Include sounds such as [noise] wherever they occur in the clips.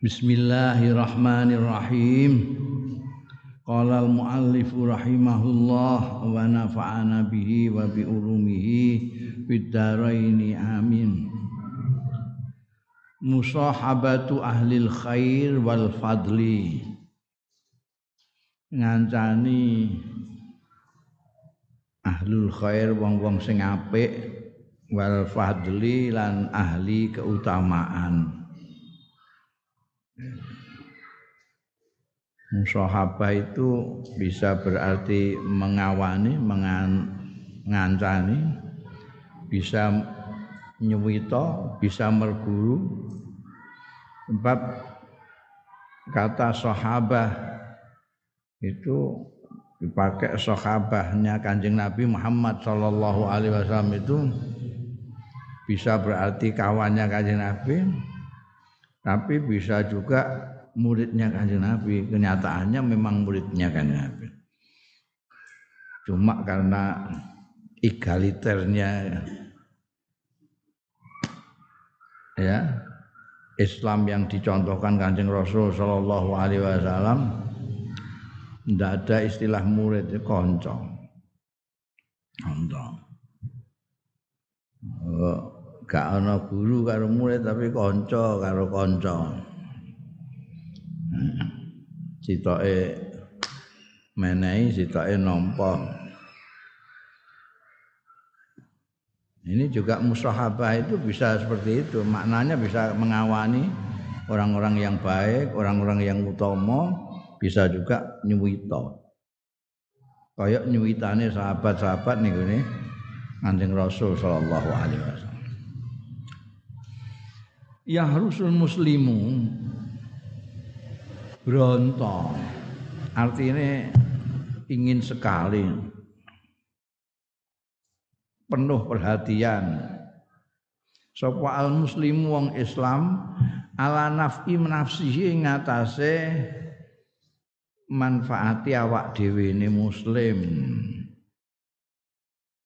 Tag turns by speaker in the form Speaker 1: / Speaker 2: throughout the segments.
Speaker 1: Bismillahirrahmanirrahim. Qala al-muallif rahimahullah wa nafa'ana bihi wa bi ulumihi fid dharaini amin. Musahabatu ahlil khair wal fadli. Ngancani ahlul khair wong-wong sing apik wal fadli lan ahli keutamaan. Musahabah itu bisa berarti mengawani, mengancani, bisa nyuwito, bisa merguru. Sebab kata sahabah itu dipakai sahabahnya Kanjeng Nabi Muhammad wasallam itu bisa berarti kawannya Kanjeng Nabi tapi bisa juga muridnya kanjeng Nabi. Kenyataannya memang muridnya kanjeng Nabi. Cuma karena egaliternya ya Islam yang dicontohkan kanjeng Rasul Shallallahu Alaihi Wasallam tidak ada istilah murid itu konco. Konco. Oh gak ana guru karo murid tapi kanca karo kanca. Sitoke menehi sitoke nampa. Ini juga musahabah itu bisa seperti itu. Maknanya bisa mengawani orang-orang yang baik orang-orang yang utama bisa juga nyuwito kayak nyuwitane sahabat-sahabat nih nih Kanjeng Rasul sallallahu alaihi wasallam yahrusul muslimu. Bronto artinya ingin sekali. Penuh perhatian. Sapa al muslimu wong Islam ala naf'i nafsihi ngatasé manfaati awak dhewe muslim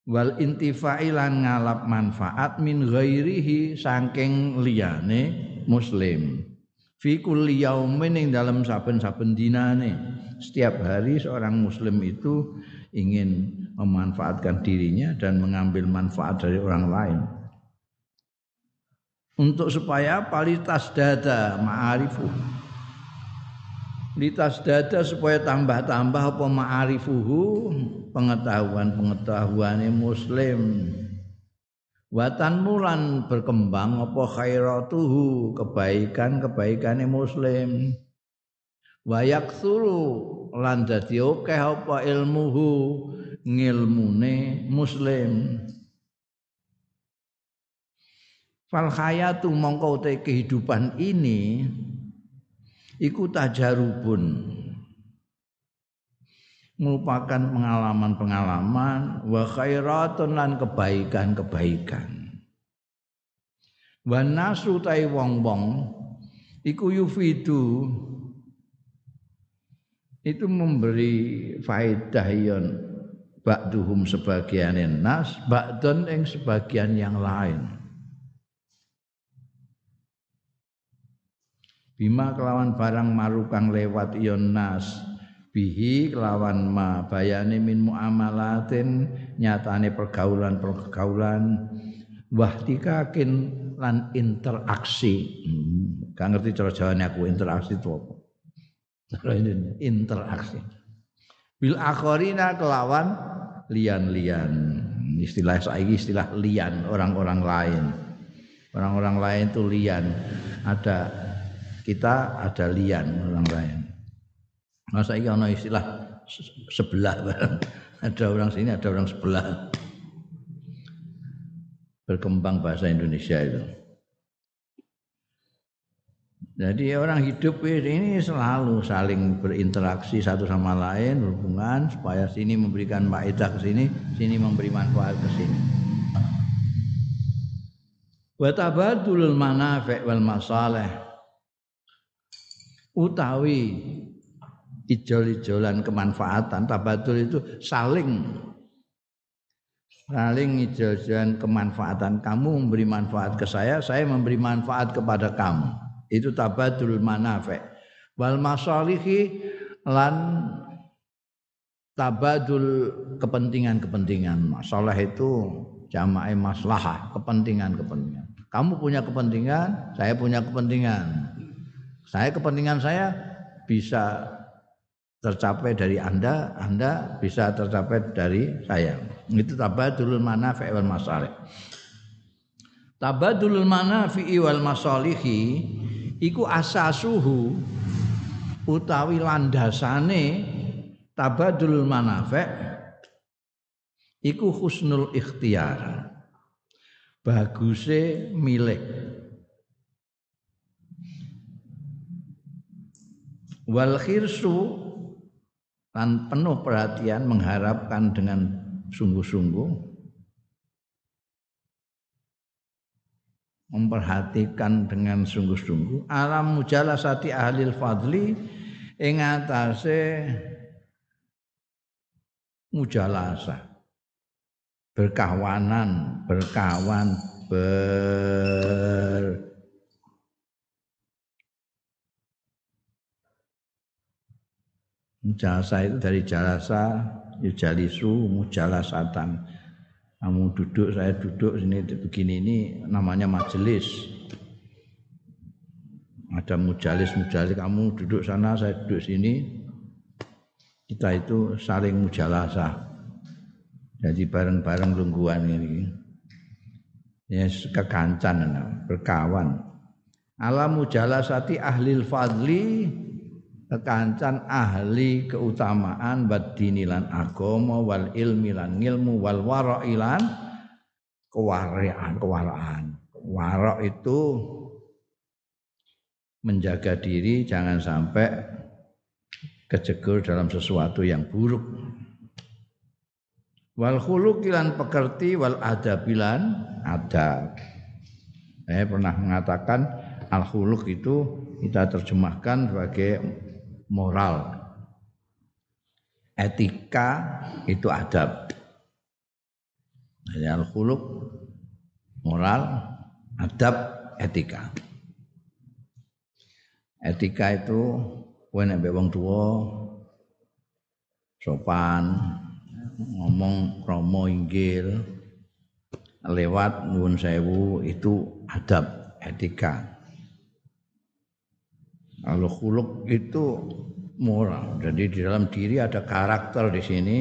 Speaker 1: wal intifa'i lan ngalap manfaat min ghairihi saking liyane muslim. Fi kulli yaumin ing dalam saben-saben dinane. Setiap hari seorang muslim itu ingin memanfaatkan dirinya dan mengambil manfaat dari orang lain. Untuk supaya palitas dada ma'arifu litas dada supaya tambah-tambah apa ma'arifuhu? Pengetahuan-pengetahuane muslim. Watan mulan berkembang apa khairatuhu? Kebaikan-kebaikane muslim. Wayak suru lan dadi akeh apa ilmuhu? Ngilmune muslim. Fal hayatu mongko kehidupan ini iku tajarubun. Merupakan pengalaman-pengalaman wa khairatun lan kebaikan-kebaikan. Wa nasu tai wong-wong iku yufidu. Itu memberi faedah yon ba'duhum sebagian nas ba'dun ing sebagian yang lain bima kelawan barang marukang lewat ion nas. Bihi kelawan ma bayane min muamalatin nyatane pergaulan-pergaulan. Wahtikakin lan interaksi. Hmm. ngerti cara jawane aku interaksi itu apa? Interaksi. Bil akharina kelawan lian-lian. Istilah saiki istilah lian orang-orang lain. Orang-orang lain itu lian. Ada kita ada lian orang lain. Masa ini ada istilah sebelah. [laughs] ada orang sini, ada orang sebelah. Berkembang bahasa Indonesia itu. Jadi orang hidup ini selalu saling berinteraksi satu sama lain, berhubungan supaya sini memberikan faedah ke sini, sini memberi manfaat ke sini. Wa tabadulul manafi' wal masalih utawi ijol-ijolan kemanfaatan tabatul itu saling saling ijol-ijolan kemanfaatan. Kamu memberi manfaat ke saya saya memberi manfaat kepada kamu. Itu tabadul manafi wal masalihi lan tabadul kepentingan-kepentingan. Masalah itu jamaah maslahah kepentingan-kepentingan. Kamu punya kepentingan saya punya kepentingan saya kepentingan saya bisa tercapai dari Anda, Anda bisa tercapai dari saya. Itu tabadulul manafi wal masalih. Tabadulul manafi wal masalihi iku asasuhu utawi landasane tabadulul manafi iku husnul ikhtiar. Baguse milik wal khirsu dan penuh perhatian mengharapkan dengan sungguh-sungguh. Memperhatikan dengan sungguh-sungguh. Alam mujalasati ahli fadli ing atase mujalasa berkawanan berkawan ber Jalasa itu dari jalasa yujalisu mujalasatan. Kamu duduk, saya duduk sini begini ini namanya majelis. Ada mujalis mujalis kamu duduk sana, saya duduk sini. Kita itu saling mujalasa. Jadi bareng-bareng lungguan ini. Ya kekancan berkawan. Alam mujalasati ahlil fadli kekancan ahli keutamaan badini lan agama wal ilmi lan ilmu wal warailan kewaraan kewaraan warok itu menjaga diri jangan sampai kejegur dalam sesuatu yang buruk. Wal khuluqilan pekerti wal adabilan adab. Saya pernah mengatakan al khuluq itu kita terjemahkan sebagai moral. Etika itu adab. Jadi al-khuluq moral, adab, etika. Etika itu kowe nek wong tuwa sopan, ngomong kromo inggil, lewat nuwun sewu itu adab, etika. Kalau khuluk itu moral. Jadi di dalam diri ada karakter di sini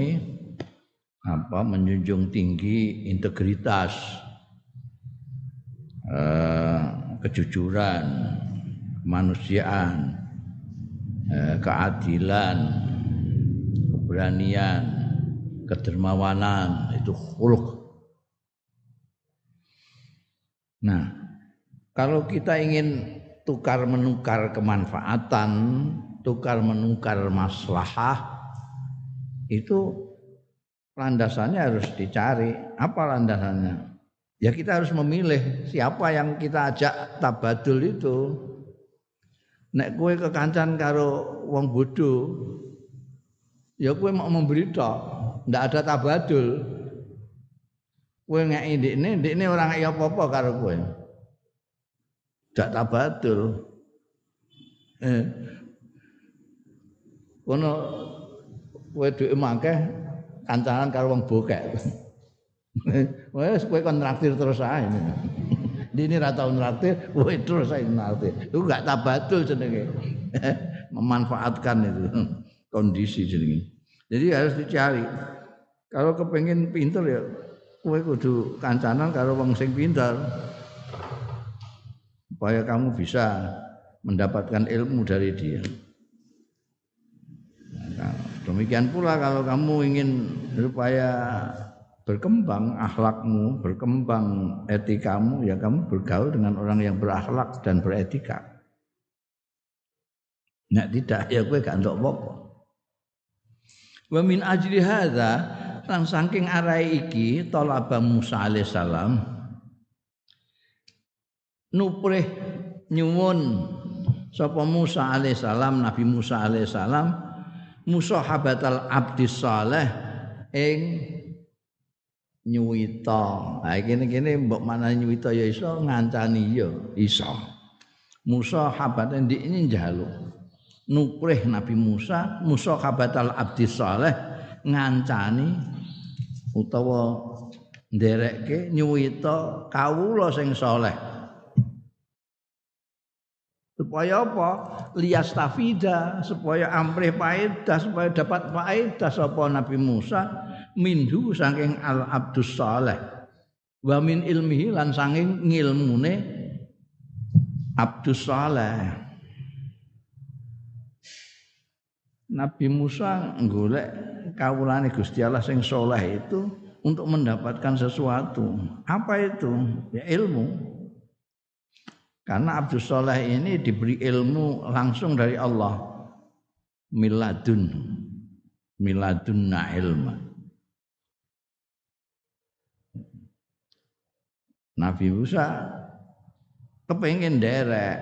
Speaker 1: apa menjunjung tinggi integritas, eh, kejujuran, kemanusiaan, eh, keadilan, keberanian, kedermawanan itu khuluk. Nah, kalau kita ingin tukar menukar kemanfaatan, tukar menukar maslahah itu landasannya harus dicari. Apa landasannya? Ya kita harus memilih siapa yang kita ajak tabadul itu. Nek kue kekancan karo wong bodoh, ya kue mau memberi tok, ndak ada tabadul. Kue ngeki ini, ini orang ya apa-apa karo kue gak tabadul. Eh. Kono kowe dhuwit mangkeh kancanan karo wong bokek. [laughs] Wes kowe kon traktir terus ae. [laughs] Dini ra tau traktir, kowe terus ae traktir. Itu gak tabadul jenenge. [laughs] Memanfaatkan itu kondisi jenenge. Jadi harus dicari. Kalau kepengen pinter ya kowe kudu kancanan karo wong sing pinter supaya kamu bisa mendapatkan ilmu dari dia. Nah, demikian pula kalau kamu ingin supaya berkembang akhlakmu, berkembang etikamu, ya kamu bergaul dengan orang yang berakhlak dan beretika. Nah tidak ya gue gak untuk apa Wa min ajli hadza lan saking arai iki talaba Musa alaihissalam nuprih nyuwun sapa Musa alaihissalam Nabi Musa alaihissalam musahabatal abdi saleh ing nyuwita. Ha kene kene mbok mana nyuwita ya iso ngancani ya iso. Musa habat ini njaluk nukrih Nabi Musa Musa kabatal abdi saleh ngancani utawa nderekke nyuwita kawula sing saleh supaya apa lias tafida supaya amrih paedah supaya dapat paedah sapa Nabi Musa minhu saking al abdus saleh wa min ilmihi lan saking ngilmune Abdus Saleh. Nabi Musa golek kawulane Gusti Allah sing soleh itu untuk mendapatkan sesuatu. Apa itu? Ya ilmu. Karena Abdus Saleh ini diberi ilmu langsung dari Allah. Miladun. Miladunna ilma. Nabi Musa kepengin derek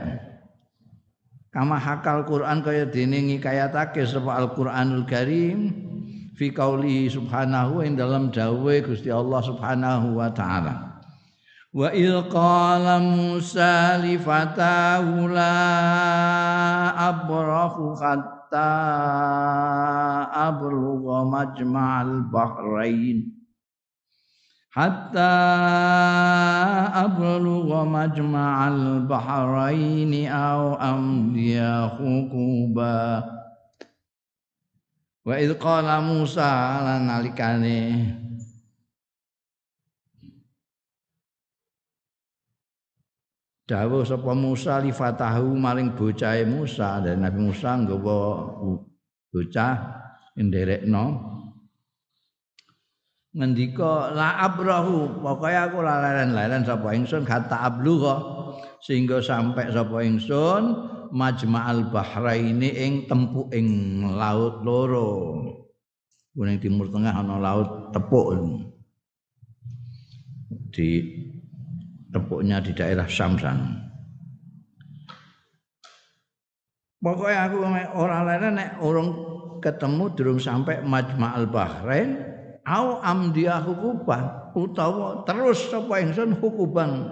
Speaker 1: kama hakal Quran kaya dene ngikayatake sapa Al-Qur'anul Karim fi qauli subhanahu dalam dawuhe Gusti Allah Subhanahu wa taala wa il qala Musa li fatahu la abrahu hatta ablugha majma'al bahrain hatta ablugha majma'al bahraini aw amdiya hukuba wa idh qala Musa lan nalikane dawuh sapa Musa li fatahu maring bocahe Musa. Dan Nabi Musa nggawa bocah nderekno. Ngendika la abrahu pokoke aku lalen-lalen sapa ingsun kata ablugha sehingga sampai sapa ingsun majma'al bahraini ing ing laut loro. Kuning timur tengah ana laut tepuk. Di tepuknya di daerah Syam pokoknya aku orang lain nek orang ketemu durung sampai majma'al bahrain au amdiah hukuban utawa terus sapa ingsun hukuban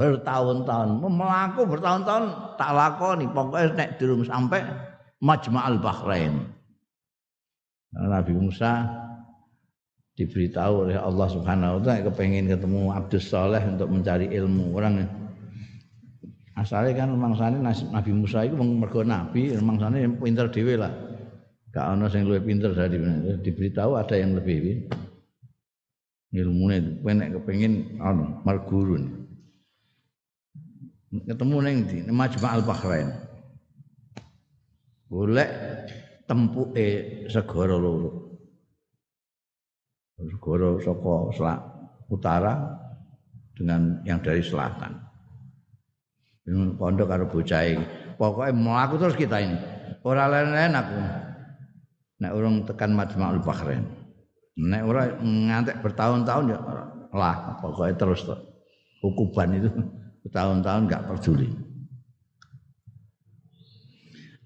Speaker 1: bertahun-tahun. Melaku bertahun-tahun tak lakoni. Pokoknya nek durung sampai Majma'al Bahrain Nabi Musa diberitahu oleh Allah Subhanahu wa taala kepengen ketemu Abdus Saleh untuk mencari ilmu orang asalnya kan mangsane Nabi Musa itu mergo nabi mangsane pinter dhewe lah Gak ana sing luwih pinter dari diberitahu ada yang lebih ilmune penek kepengin ana margurun. Ketemu ning ndi? Majma' Bahrain. Golek tempuke segara loro. Segara saka utara dengan yang dari selatan. Pondok karo bocah iki. Pokoke mlaku terus kita ini. Ora lain-lain aku. nek urung tekan Majma'ul Bahrain. Nek ora ngantek bertahun-tahun ya lah pokoknya terus tuh. Hukuban itu bertahun-tahun enggak peduli.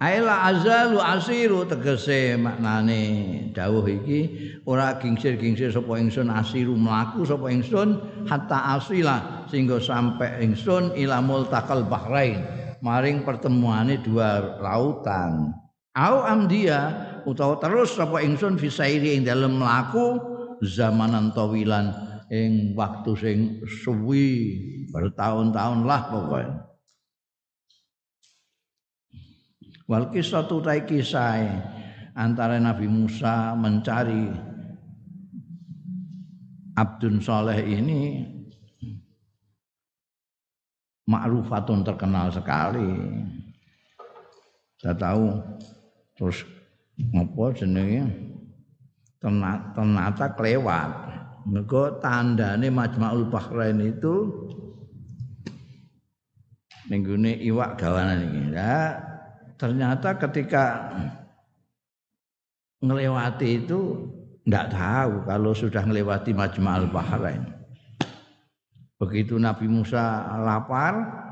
Speaker 1: Aila azalu asiru tegese maknane. Dawuh iki ora gingsir-gingsir sapa ingsun asiru mlaku sapa ingsun hatta asila sehingga sampai ingsun ila multaqal bahrain maring pertemuane dua lautan. Au amdia utawa terus sapa ingsun fisairi ing dalem mlaku zamanan tawilan ing waktu sing suwi bertahun-tahun lah pokoknya wal kisah tutai kisah antara Nabi Musa mencari Abdun Soleh ini ma'rufatun terkenal sekali. Saya tahu. Terus apa jenenge? Ternyata kelewat. Mergo tandane Majmaul Bahrain itu nenggone iwak gawanan iki ya ternyata ketika ngelewati itu ndak tahu kalau sudah melewati Majma'ul Bahrain begitu Nabi Musa lapar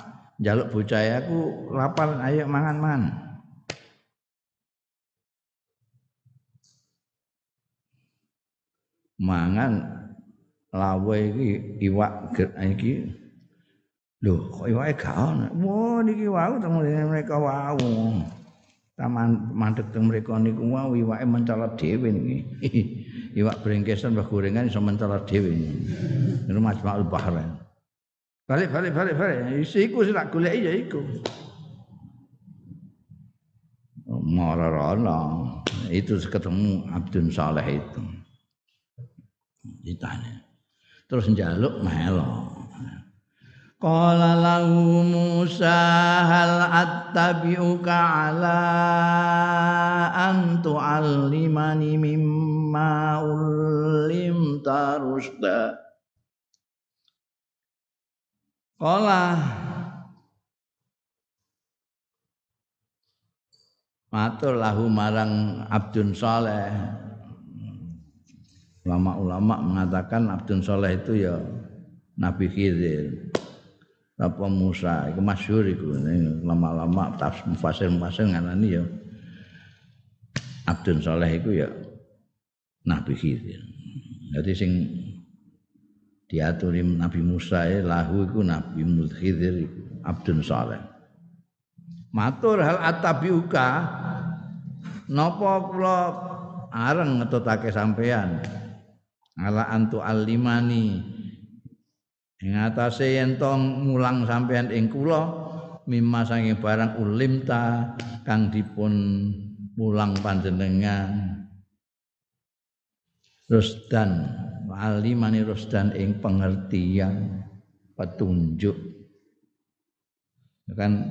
Speaker 1: jaluk bocah aku lapar ayo mangan-mangan. Mangan lawe iki iwak iki Lho, kok iwake gak ono. Wah, niki wau teng mereka wau. Taman mandek teng mereka niku wau iwake mencolot dhewe niki. [laughs] Iwak brengkesan mbah gorengan iso mencolot dhewe. Niku Majma'ul Bahrain. Balik balik balik balik. Iku sing tak goleki ya iku. Mararana. Itu ketemu Abdun Saleh itu. Ditanya. Terus njaluk melok. Qala lahu Musa hal attabi'uka ala an tu'allimani mimma ulim tarusda. Qala Matur lahu marang Abdun Saleh. Ulama-ulama mengatakan Abdun Saleh itu ya Nabi Khidir apa Musa? Iku masyhur iku. Lama-lama tafsir mufasir-mufasir nganani ya. Abdul Saleh iku ya Nabi Khidir. Jadi sing diaturi Nabi Musa ya lahu iku Nabi Khidir Abdul Saleh. Matur hal atabiuka napa kula areng ngetutake sampean ala antu alimani ing atase yen tong mulang sampean ing kula mimma saking barang ulimta kang dipun mulang panjenengan. Rusdan alimani rusdan ing pengertian petunjuk. Kan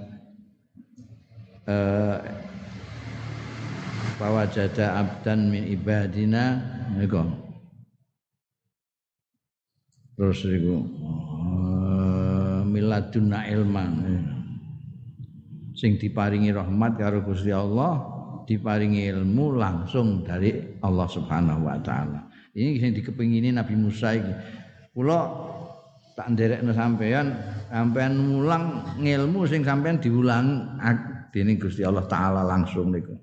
Speaker 1: eh, bahwa jada abdan min ibadina niku terus niku uh, miladuna ilman sing diparingi rahmat karo Gusti Allah diparingi ilmu langsung dari Allah Subhanahu wa taala. Ini sing dikepingini Nabi Musa iki. Kula tak nderekno sampean, sampean mulang ngilmu sing sampean diulang dening Gusti Allah taala langsung niku.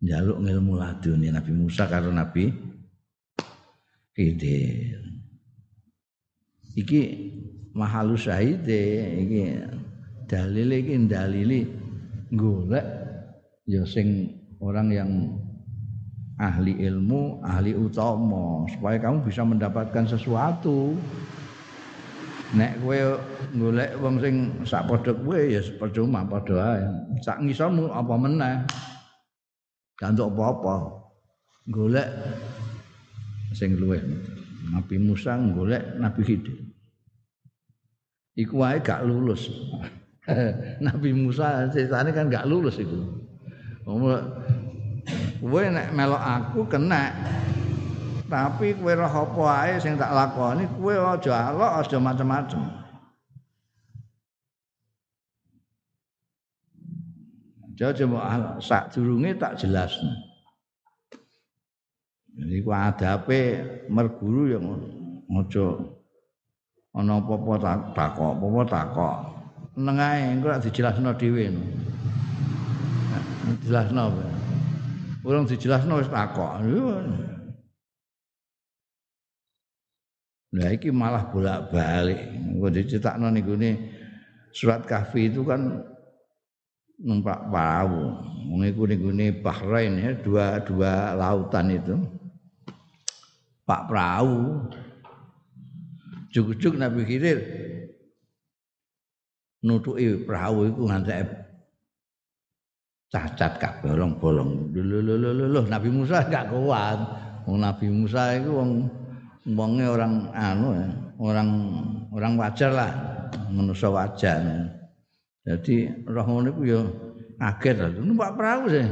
Speaker 1: Njaluk ngilmu laduni Nabi Musa karo Nabi Khidir. Iki mahalu syahide iki dalile iki dalili golek ya orang yang ahli ilmu, ahli utama supaya kamu bisa mendapatkan sesuatu. Nek kowe golek wong sing sak padha kowe ya percuma padha ae. Sak ngisormu apa meneh? Gak apa-apa. Golek sing luwih. Nabi Musa golek Nabi Khidir. Iku wae gak lulus. [laughs] Nabi Musa ceritane kan gak lulus iku. Kowe nek melok aku kena. Tapi kowe roh apa ae sing tak lakoni, kowe aja alok aja macem-macem. Coba sak durunge tak jelasno. Jadi ku adape merguru yang aja ana apa-apa takok, apa-apa takok. Neng ae engko dijelasno dhewe. Dijelasno? Urung dijelasno wis takok. Nah iki malah bolak-balik. Engko dicetakno niku surat kahfi itu kan numpak perahu. Niku Bahrain ya, dua dua lautan itu. Pak Perahu juk-juk Nabi Khidir nutuki perahu iku ngantek cacat kabeh bolong-bolong. Lho Nabi Musa gak kuat. Wong Nabi Musa iku wong wonge orang anu ya, orang orang wajar lah, manusia wajar. Jadi roh ngono iku ya kaget lho. Numpak perahu sih.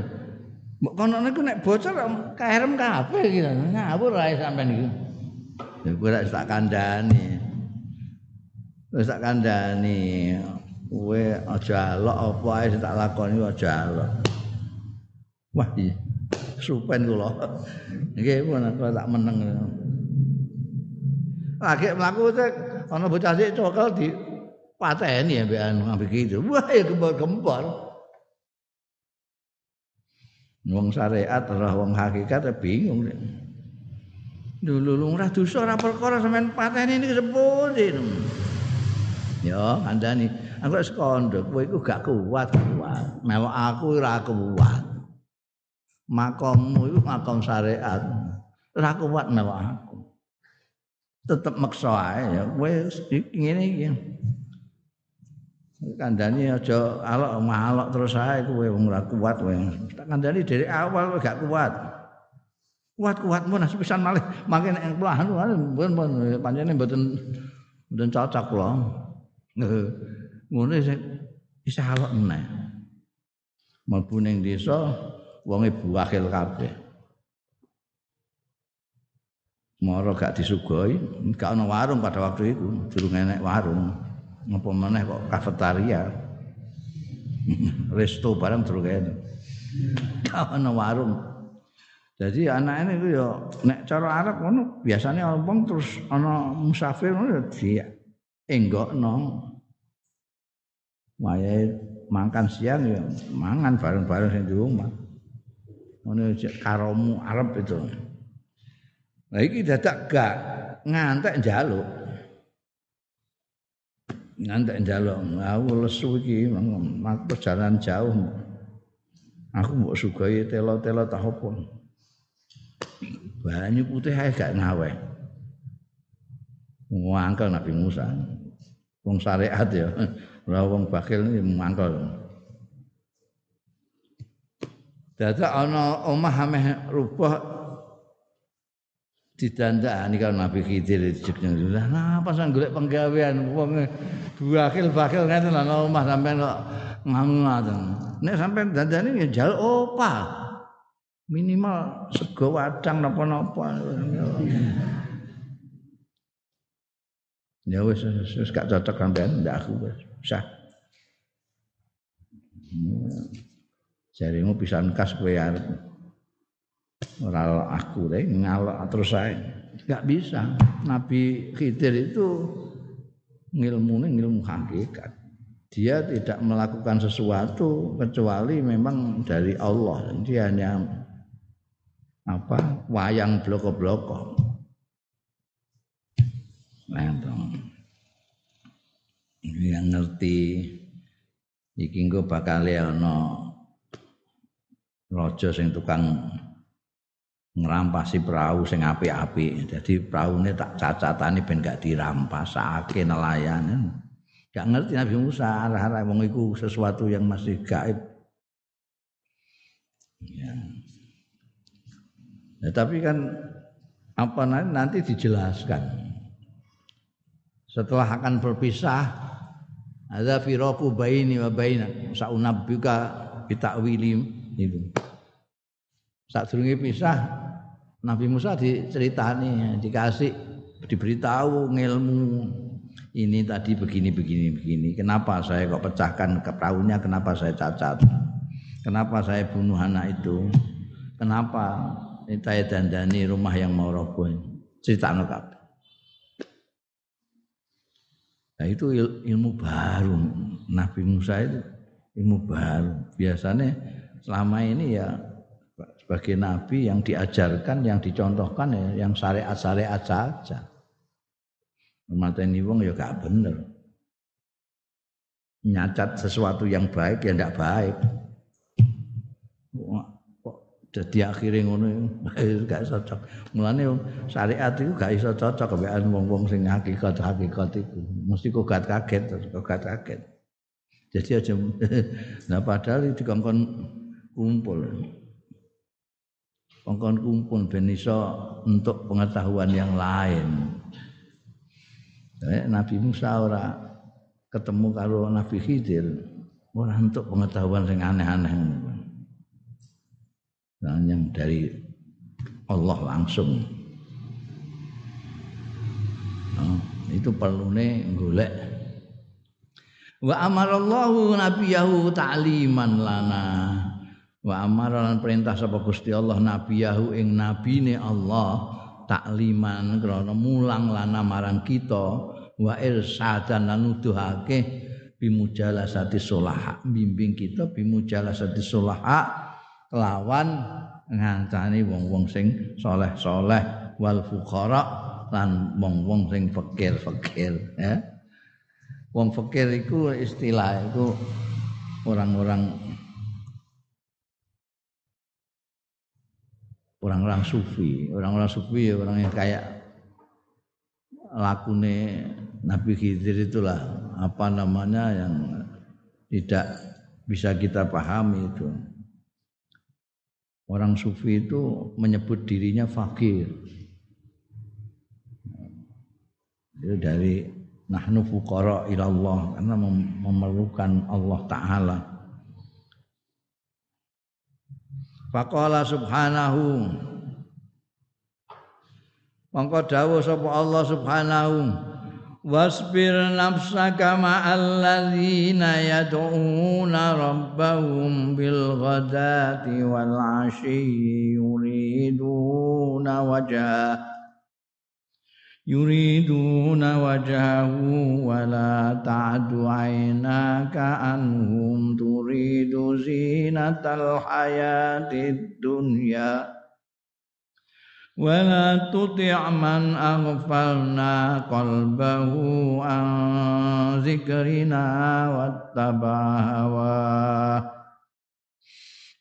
Speaker 1: Mbok kono niku nek bocor kaherem kabeh iki. Ngawur ae sampean iki. Ya kowe rak tak kandhani. Wis tak kandhani. Kowe aja alok apa ae tak lakoni aja alok. Wah iya. Supen kula. Nggih aku tak meneng. Lagi mlaku ana bocah sik cokel di pateni ya mbek anu ambek gitu. Wah ya gempor-gempor. wong syariat ora wong hakikat ya bingung dulu lu ora dosa ora perkara sampean pateni niki sepundi Ya, kandhani. Aku wis kandha, kowe gak kuat. Mewah aku ora kuat. Makommu iku makom syariat. Ora kuat mewah aku. Tetep maksa ae ya. Kowe ngene iki. Aja alok malok terus ae kowe wong ora kuat kowe. Dari awal gak kuat. Kuat-kuat mun sepisan malih mangke nek pelahan pun pancene mboten mboten cocok kula. Ngono sing isih alok meneh. Mlebu ning desa wonge buakil kabeh. Moro gak disugoi, gak ana warung pada waktu itu, durung enek warung. Ngopo meneh kok kafetaria. [laughs] Resto barang durung enek. Gak ana warung. Jadi anak ini itu ya nek cara Arab ngono biasanya orang terus ana musafir ngono ya dia enggokno. Wayahe makan siang ya mangan bareng-bareng sing di rumah. Ngono karomu Arab itu. Nah iki dadak gak ngantek njaluk. Ngantek njaluk. Aku lesu iki perjalanan jauh. Aku mbok sugoi telo-telo tak apa banyu putih ae gak ngawe ngangkel Nabi Musa wong syariat ya ora wong bakil iki mangkel Dadak ana omah ameh rubah didandani karo Nabi Khidir dijekne. Lah napa sang golek penggawean wong bakil bakil ngene ana omah sampean kok ngaten. Nek sampean dandani ya jal opah. Minimal sego wadang napa-napa. Ya wis wis gak cocok sampean ndak aku wis. Sah. Jarimu pisan kas kowe arep ora aku deh ngalok terus saya nggak bisa Nabi Khidir itu ngilmunya ngilmu hakikat dia tidak melakukan sesuatu kecuali memang dari Allah dia hanya apa wayang bloko-bloko nah yang ngerti iki engko bakal ana raja sing tukang ngerampasi perahu sing apik-apik. Jadi praune tak cacatane ben gak dirampasake nelayan. Gak ngerti Nabi Musa arah-arah wong iku sesuatu yang masih gaib. Ya. Ya tapi kan apa nanti, dijelaskan. Setelah akan berpisah ada firaku baini wa baina saunabbika bitakwili itu. Saat pisah Nabi Musa diceritani, dikasih diberitahu ngilmu ini tadi begini begini begini. Kenapa saya kok pecahkan ke perahunya? Kenapa saya cacat? Kenapa saya bunuh anak itu? Kenapa saya dandani rumah yang mau roboh? Cerita kabeh. Nah itu ilmu baru Nabi Musa itu ilmu baru. Biasanya selama ini ya sebagai nabi yang diajarkan, yang dicontohkan ya yang syariat-syariat saja. ini wong ya gak bener. Nyacat sesuatu yang baik ya ndak baik. Jadi akhirnya ngono gak cocok. Mulane syariat itu gak iso cocok kebean wong-wong sing hakikat-hakikat itu. Mesti kok gak kaget, kok gak kaget. Jadi aja [laughs] nah padahal dikongkon kumpul kongkon kumpul ben iso untuk pengetahuan yang lain. Nabi Musa ora ketemu karo Nabi Khidir ora untuk pengetahuan yang aneh-aneh. Nah, yang dari Allah langsung. Nah, itu perlu nih golek. Wa amarallahu nabiyahu ta'liman lana wa amara perintah sapa Gusti Allah nabiyahu ing nabine Allah takliman krana mulang lana marang kita wa irsadan lan nuduhake bimujalasati solaha bimbing kita bimujalasati solaha lawan ngancani wong-wong sing soleh-soleh wal fuqara lan wong-wong sing fakir-fakir ya Wong fakir iku istilah iku orang-orang orang-orang sufi, orang-orang sufi ya orang yang kayak lakune Nabi Khidir itulah apa namanya yang tidak bisa kita pahami itu. Orang sufi itu menyebut dirinya fakir. Itu dari nahnu fuqara ilallah karena memerlukan Allah taala. Faqala subhanahu Mongko dawuh sapa Allah subhanahu wasbir nafsaka ma'al ladzina yad'una rabbahum bil ghadati wal 'ashyi yuriduna wajha yuriduna wajhahu wa la ta'du 'ainaka anhum turidu zinatal hayatid dunya ولا تطع من أغفلنا قلبه عن ذكرنا واتبع هواه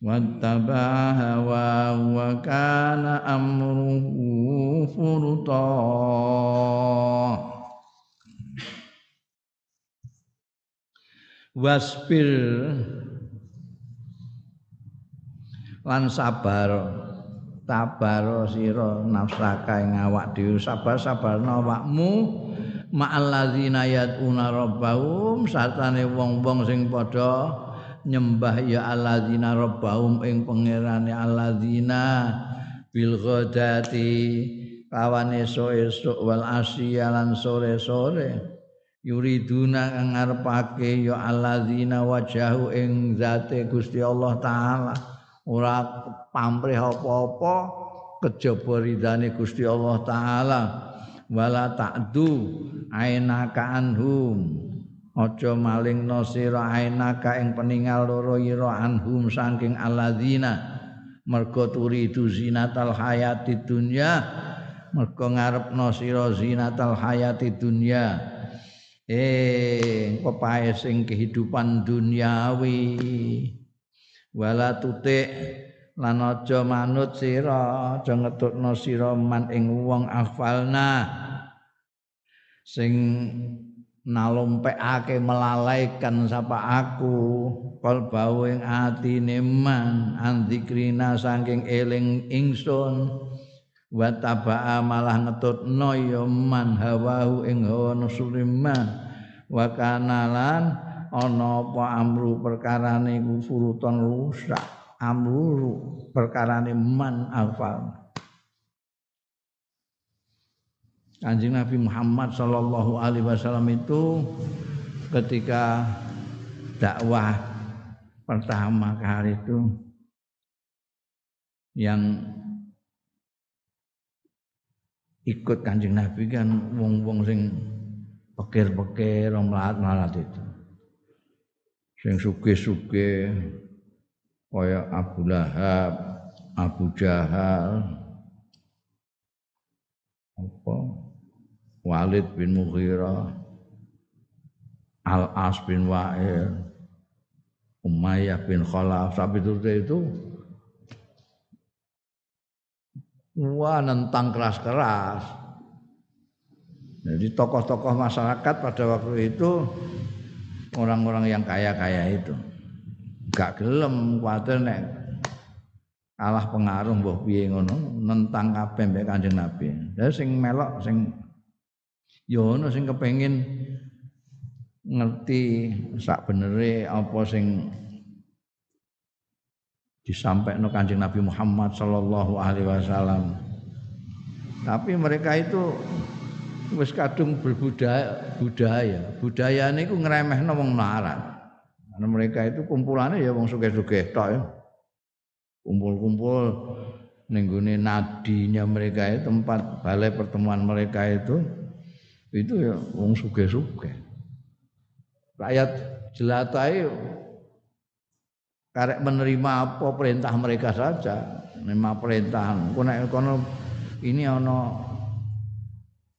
Speaker 1: واتبع هواه وكان أمره فرطا wasbir lan sabar tabaro sira nafsaka ing awak dhewe. Sabar-sabarno awakmu. Ma'al ladzina yad'una rabbahum. Satane wong-wong sing padha nyembah ya alladzina rabbahum ing pangerane alladzina bil ghadati. Kawan esuk-esuk wal asya lan sore-sore. Yuriduna kang ngarepake ya alladzina wajahu ing zate Gusti Allah taala ora pamrih apa-apa kejaba ridane Gusti Allah taala. Wala ta'du ainaka anhum. Aja malingno sira ainaka ing peningal loro ira anhum saking alladzina. Mergo turidu zinatal hayati dunya mergo ngarepno sira zinatal hayati dunya. Eh pepae sing kehidupan duniawi wala tutik. Lan aja manut sira aja ngetutno sira man ing wong afalna. Sing nalompekake melalaikan sapa aku kalbau ing atine man andzikrina saking eling ingsun. Wa tabaa malah ngetutno ya man hawahu ing hawa nafsu wa kanalan ana apa amru perkarane furuton rusak. Amru perkarane man afal. Kanjeng Nabi Muhammad sallallahu alaihi wasallam itu ketika dakwah pertama kali itu yang ikut Kanjeng Nabi kan wong-wong sing pekir-pekir melarat-melarat itu sing suge-suge kaya Abu Lahab, Abu Jahal, apa Walid bin Mughirah, Al-As bin Wa'il, Umayyah bin Khalaf, sampai itu itu wah nentang keras-keras. Jadi tokoh-tokoh masyarakat pada waktu itu orang-orang yang kaya-kaya itu. Gak gelem kuwatir nek kalah pengaruh mbah piye ngono nentang kabeh mbek Kanjeng Nabi. Lah sing melok sing ya ono sing kepengin ngerti sak benere apa sing disampaikan Kanjeng Nabi Muhammad sallallahu alaihi wasallam. Tapi mereka itu wis kadung berbudaya budaya. Budaya niku ngremehno wong melarat. Karena mereka itu kumpulannya ya wong sugih-sugih tok ya. Kumpul-kumpul ning nadinya mereka itu tempat balai pertemuan mereka itu itu ya wong sugih-sugih. Rakyat jelatai karek menerima apa perintah mereka saja, menerima perintah. Kono ini ono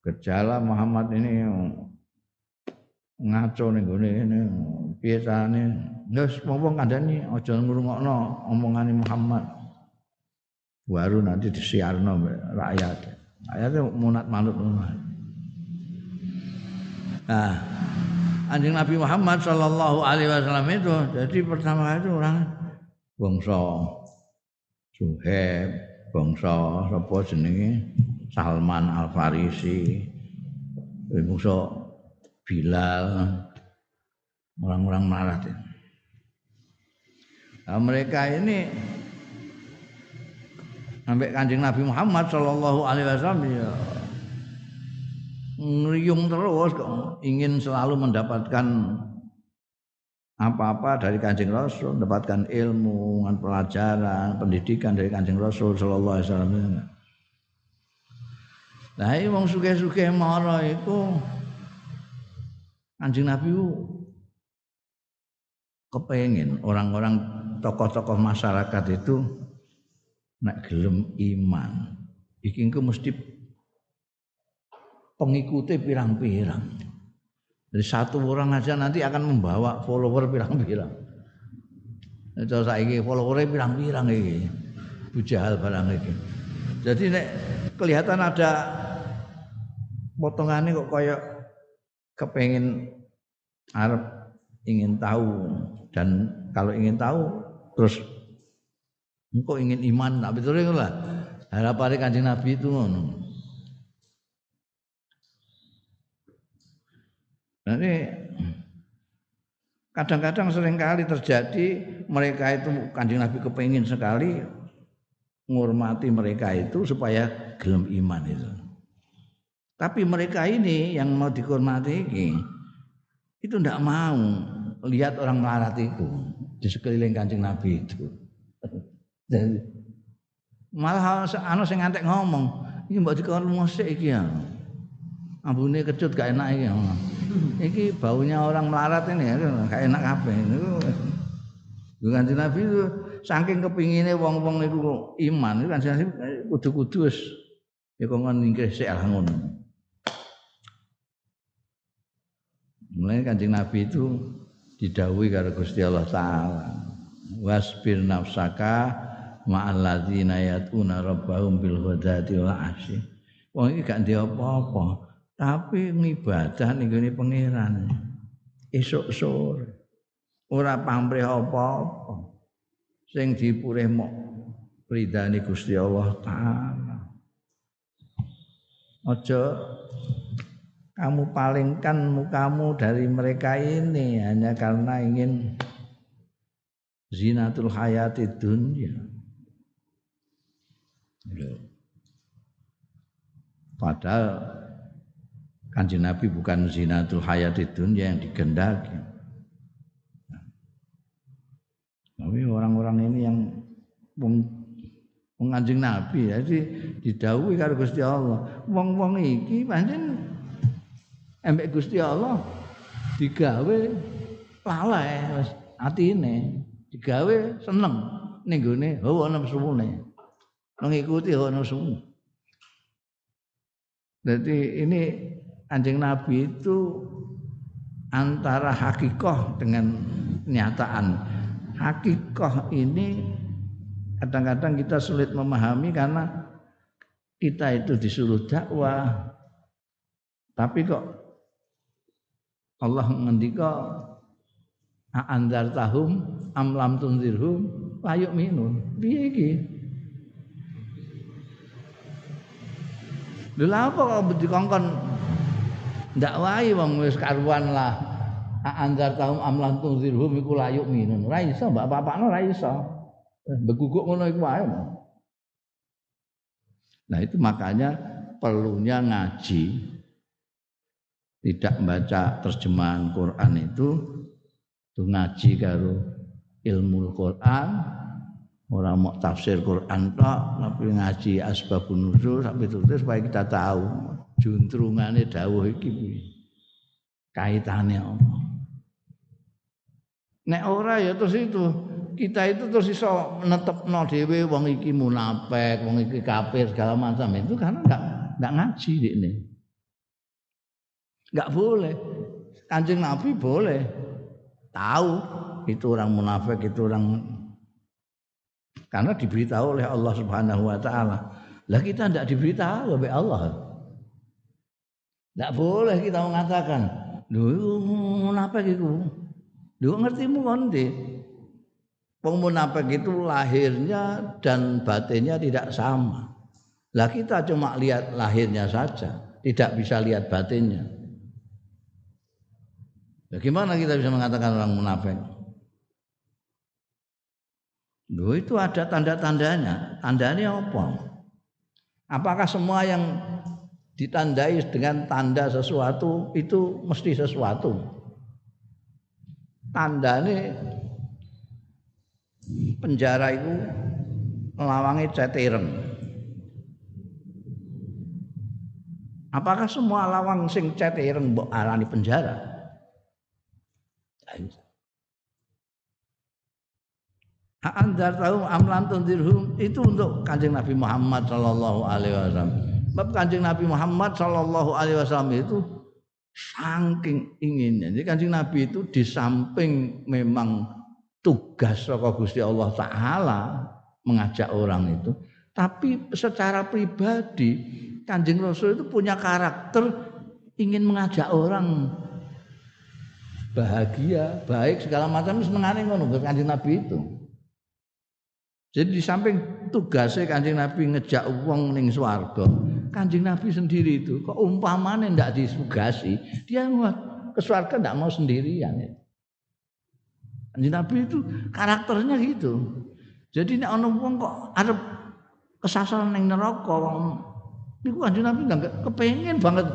Speaker 1: gejala Muhammad ini ngaco ning gone ngene piye carane wis wong kandhani aja ngrungokno omongane Muhammad. Baru nanti disiarno rakyat. Rakyat munat manut nah anjing Nabi Muhammad Shallallahu Alaihi Wasallam itu jadi pertama itu orang bangsa Suheb bangsa sapa jenenge Salman Al Farisi bangsa Bilal orang-orang marah nah, mereka ini sampai kanjeng Nabi Muhammad Shallallahu Alaihi Wasallam ya ngeriung terus ingin selalu mendapatkan apa-apa dari kanjeng Rasul, mendapatkan ilmu, pelajaran, pendidikan dari kanjeng Rasul Shallallahu Alaihi Wasallam. Nah, ini wong suke-suke mara itu Anjing Nabi kepengen orang-orang tokoh-tokoh masyarakat itu nak gelem iman. Iki engko mesti pengikutnya pirang-pirang. Jadi satu orang aja nanti akan membawa follower pirang-pirang. Itu saiki followernya pirang-pirang iki. Bujahal barang iki. Jadi nek kelihatan ada potongannya kok kayak kepengen Arab ingin tahu dan kalau ingin tahu terus engkau ingin iman tak betul itu lah harapan kanjeng Nabi itu ngono. Nanti kadang-kadang sering kali terjadi mereka itu kanjeng Nabi kepingin sekali menghormati mereka itu supaya gelem iman itu. Tapi mereka ini yang mau dihormati ini, itu tidak mau lihat orang melarat itu di sekeliling kancing Nabi itu. [laughs] Jadi, malah anu sing ngantek ngomong, ini mbak dikon musik iki ya. Ambune kecut gak enak iki. [laughs] Iki baunya orang melarat ini ya, gak enak kabeh. Niku Kanjeng Nabi itu saking kepingine wong-wong niku iman, itu kan kudu-kudu wis ya kok ngene sik ngono. Mulai kanjeng Nabi itu didawi karo Gusti Allah Taala. Wasbir nafsaka ma'al ladzina yatuna rabbahum bil ghadati wal asyi. Wong iki gak apa-apa, tapi ngibadah ning gone pangeran. Esuk sore. Ora pamrih apa-apa. Sing dipurih mok ridani Gusti Allah Taala. Aja kamu palingkan mukamu dari mereka ini hanya karena ingin zinatul hayati dunia. Padahal kanji Nabi bukan zinatul hayati dunia yang digendaki. Tapi orang-orang ini yang menganjing Nabi jadi didawuhi karo Gusti Allah. Wong-wong iki pancen embek Gusti Allah digawe lalai wis atine digawe seneng ning gone hawa nafsune ngikuti hawa nafsu jadi ini anjing Nabi itu antara hakikoh dengan kenyataan hakikoh ini kadang-kadang kita sulit memahami karena kita itu disuruh dakwah tapi kok Allah ngendika anzar tahum am lam tunzirhum layuk minun piye iki? Lha apa kok dikongkon? Ndak wae wong wis karuan lah. Anzar tahum am lam tunzirhum iku layuk minun ora iso mbak bapakno ora iso. Beguguk ngono iku wae Nah itu makanya perlunya ngaji tidak membaca terjemahan Quran itu itu ngaji karo ilmu Quran orang mau tafsir Quran tok tapi ngaji asbabun nuzul sampai itu supaya kita tahu. Juntrungane dawuh iki kaitannya apa? Nek ora ya terus itu kita itu terus iso netepno dhewe wong iki munafik wong iki kafir segala macam. Itu karena enggak enggak ngaji ini Enggak boleh. Kanjeng Nabi boleh tahu itu orang munafik, itu orang karena diberitahu oleh Allah Subhanahu wa taala. Lah kita tidak diberitahu oleh Allah. Tidak boleh kita mengatakan, "Lho munafik itu." Lho ngertimu konti. Wong munafik itu lahirnya dan batinnya tidak sama. Lah kita cuma lihat lahirnya saja, tidak bisa lihat batinnya. Bagaimana kita bisa mengatakan orang munafik? Loh itu ada tanda-tandanya. Tandanya apa? Apakah semua yang ditandai dengan tanda sesuatu itu mesti sesuatu? Tandanya penjara itu melawangi cetireng. Apakah semua lawang sing cet ireng mbok arani penjara? Andar tahu amlan tundirhum itu untuk kanjeng Nabi Muhammad Shallallahu Alaihi Wasallam. Sebab kanjeng Nabi Muhammad Shallallahu Alaihi Wasallam itu saking inginnya. Jadi kanjeng Nabi itu di samping memang tugas rokok Gusti Allah Taala mengajak orang itu, tapi secara pribadi Kanjeng Rasul itu punya karakter ingin mengajak orang bahagia, baik segala macam senengane ngono Kanjeng Nabi itu. Jadi di samping tugasnya Kanjeng Nabi ngejak wong ning swarga, Kanjeng Nabi sendiri itu kok umpamane ndak disugasi, dia ke swarga ndak mau sendirian. Ya. Kanjeng Nabi itu karakternya gitu. Jadi nek ana wong kok arep kesasar ning neraka wong Niku kanjeng Nabi nggak kepengen banget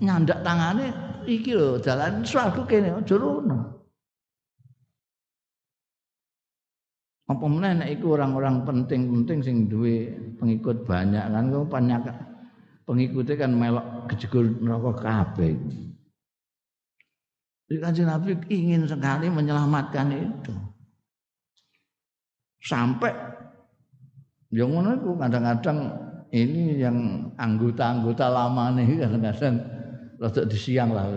Speaker 1: nyandak tangannya iki lho jalan suatu kene aja rono. Apa meneh nek iku orang-orang penting-penting sing duwe pengikut banyak kan kok banyak pengikutnya kan melok kejegur neraka kabeh. Jadi kanjeng Nabi ingin sekali menyelamatkan itu. Sampai yang ngono kadang-kadang ini yang anggota-anggota lama nih kadang-kadang rada di siang lah.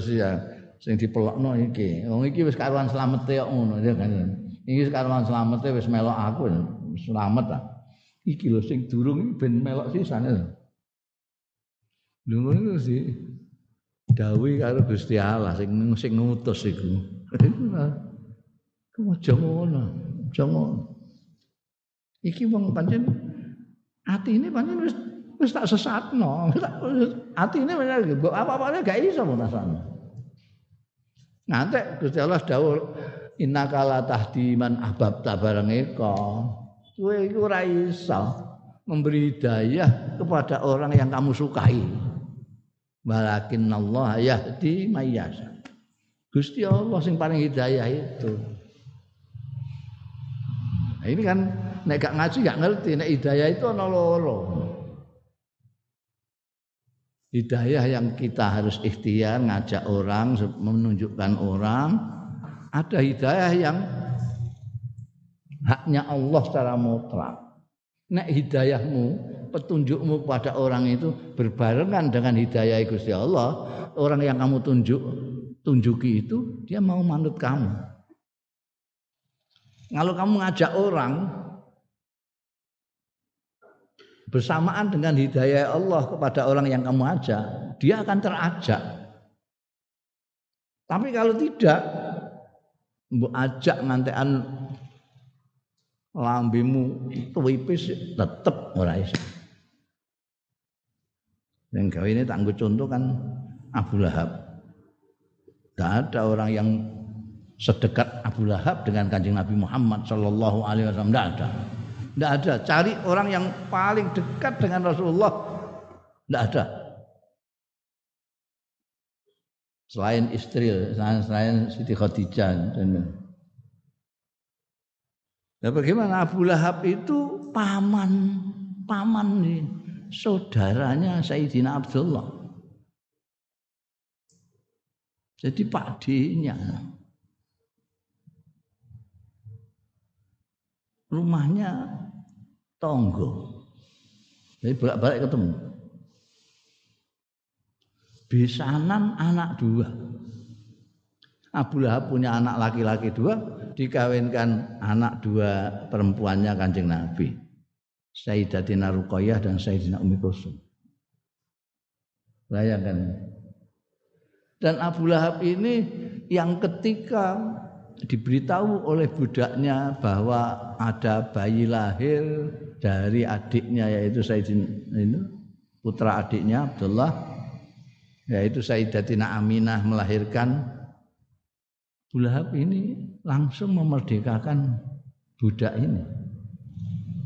Speaker 1: Siang. Sing dipelokno iki. Wong iki wis karuan slamete kok ngono ya kan? Iki karuan slamete wis melok aku selamat lah iki lho sing durung ben melok sisane lho. Ngono sih dawe karo Gusti Allah sing sing ngutus iku. Iku aja ngono aja ngono. Iki wong pancen Hati ini pancen wis wis tak sesatno. Ini pancen apa-apane gak iso rasane. Nanti Gusti Allah dawuh innaka la tahdi man ahbabta bareng eka. Kowe iku ora iso memberi hidayah kepada orang yang kamu sukai. Walakin Allah yahdi mayyasha. Gusti Allah sing paling hidayah itu. Nah, ini kan nek gak ngaji gak ngerti nek hidayah itu ana loro. Hidayah yang kita harus ikhtiar ngajak orang, menunjukkan orang. Ada hidayah yang haknya Allah secara mutlak. Nek hidayahmu, petunjukmu pada orang itu berbarengan dengan hidayah Gusti Allah, orang yang kamu tunjuk tunjuki itu dia mau manut kamu. Kalau kamu ngajak orang bersamaan dengan hidayah Allah kepada orang yang kamu ajak, dia akan terajak. Tapi kalau tidak, mbok ajak ngantean lambemu tuwipis tetep ora iso. Yang gawe ini tangguh contoh kan Abu Lahab. Tidak ada orang yang sedekat Abu Lahab dengan kanjeng Nabi Muhammad Shallallahu Alaihi Wasallam. Tidak ada. Tidak ada. Cari orang yang paling dekat dengan Rasulullah. Tidak ada. Selain istri, selain, selain Siti Khadijah. Nah, bagaimana Abu Lahab itu paman, paman nih, saudaranya Sayyidina Abdullah. Jadi pakdinya. Rumahnya tonggo. Jadi bolak-balik ketemu. besanan anak dua. Abu Lahab punya anak laki-laki dua, dikawinkan anak dua perempuannya kanjeng Nabi. Sayyidatina Ruqayyah dan Sayyidina Umi Kulsum. Bayangkan. Dan Abu Lahab ini yang ketika diberitahu oleh budaknya bahwa ada bayi lahir dari adiknya yaitu Sayyidina putra adiknya Abdullah yaitu Sayyidatina Aminah melahirkan Bulahab ini langsung memerdekakan budak ini.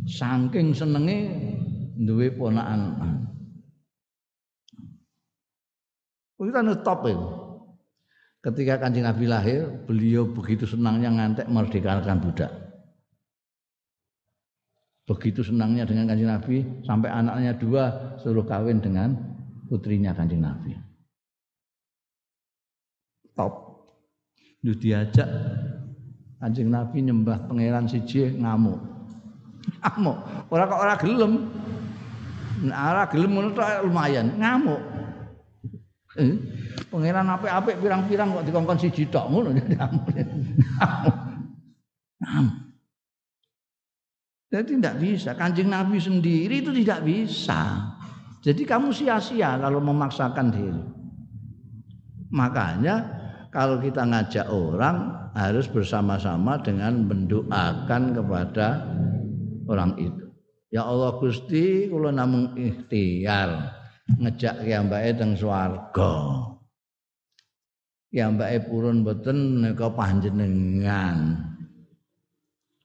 Speaker 1: Saking senenge duwe ponakan. Kita top itu. Ketika kanjeng Nabi lahir, beliau begitu senangnya ngantek merdekakan budak. Begitu senangnya dengan kanjeng Nabi, sampai anaknya dua suruh kawin dengan putrinya kanjeng Nabi. Top. Lu diajak Kanjeng Nabi nyembah pangeran siji ngamuk. Ngamuk. Ora kok ora gelem. Nah, ora gelem lumayan, ngamuk. Eh, pangeran apik-apik pirang-pirang kok dikongkon siji tok ngono. [laughs] Jadi tidak bisa. Kanjeng Nabi sendiri itu tidak bisa. Jadi kamu sia-sia kalau memaksakan diri. Makanya kalau kita ngajak orang harus bersama-sama dengan mendoakan kepada orang itu. Ya Allah Gusti, kula namung ikhtiar ngejak kiyambake teng swarga. Kiyambake purun boten nika panjenengan.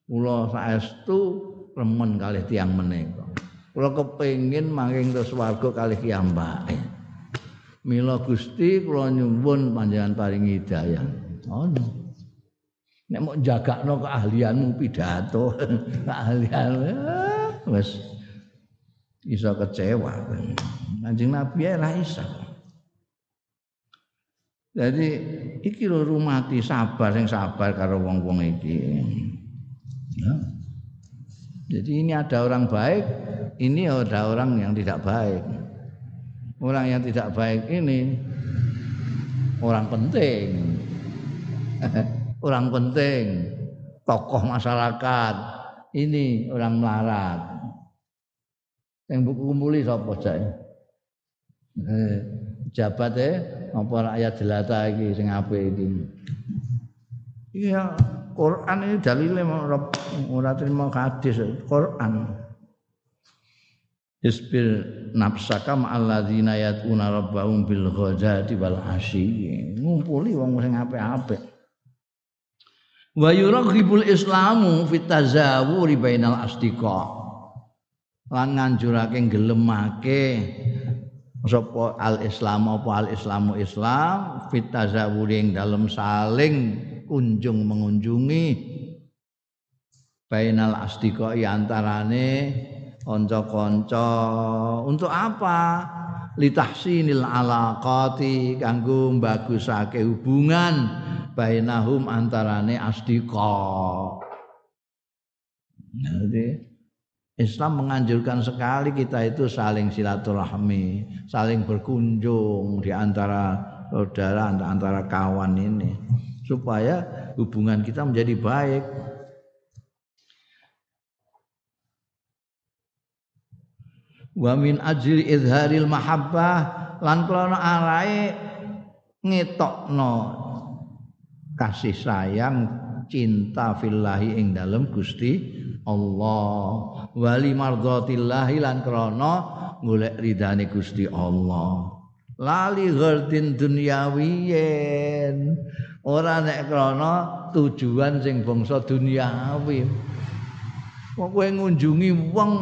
Speaker 1: Kula saestu remen kalih tiang menika. Kula kepengin mangking teng swarga kalih kiyambake. Mila Gusti kula nyuwun panjenengan paring hidayah. Oh, Nek mau jagakno keahlianmu pidato, [laughs] keahlian wis iso kecewa. Kanjeng Nabi lah iso. Jadi iki lho rumati sabar sing sabar karo wong-wong iki. Ya. Jadi ini ada orang baik, ini ada orang yang tidak baik orang yang tidak baik ini orang penting orang penting tokoh masyarakat ini orang melarat yang buku kumpuli sapa jae eh, jabat eh apa rakyat jelata iki sing apik iki iya Quran ini dalile ora terima hadis Quran Isbir nafsaka ma'alladzina yatuna rabbahum bil ghadati wal asyi. Ngumpuli wong sing apik-apik. Wa yuraghibul islamu fit tazawuri bainal asdiqa. Lan nganjurake gelemake sapa al islam apa al islamu islam fit tazawuri ing dalem saling kunjung mengunjungi. Bainal asdiqa antarane kanca-kanca. Untuk apa? Litahsinil alaqati kanggo bagusake hubungan bainahum antarane asdiqa. Jadi Islam menganjurkan sekali kita itu saling silaturahmi, saling berkunjung di antara saudara, antara kawan ini supaya hubungan kita menjadi baik. wa min ajli izharil mahabbah lan krana arae ngetokno kasih sayang cinta fillahi ing dalem Gusti Allah wali mardhatillahi lan krana golek ridane Gusti Allah. Lali ghardin dunyawiyen ora nek krana tujuan sing bangsa duniawi. Kok kowe ngunjungi wong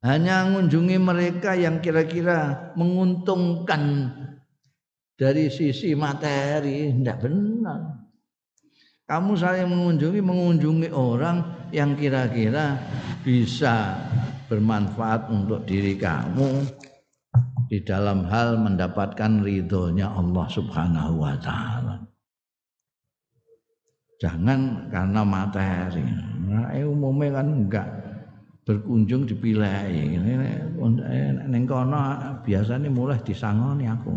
Speaker 1: hanya mengunjungi mereka yang kira-kira menguntungkan dari sisi materi tidak benar kamu saling mengunjungi mengunjungi orang yang kira-kira bisa bermanfaat untuk diri kamu di dalam hal mendapatkan ridhonya Allah Subhanahu wa taala. Jangan karena materi. Nah, umumnya kan enggak berkunjung dipilih ning kono biasanya mulai disangoni aku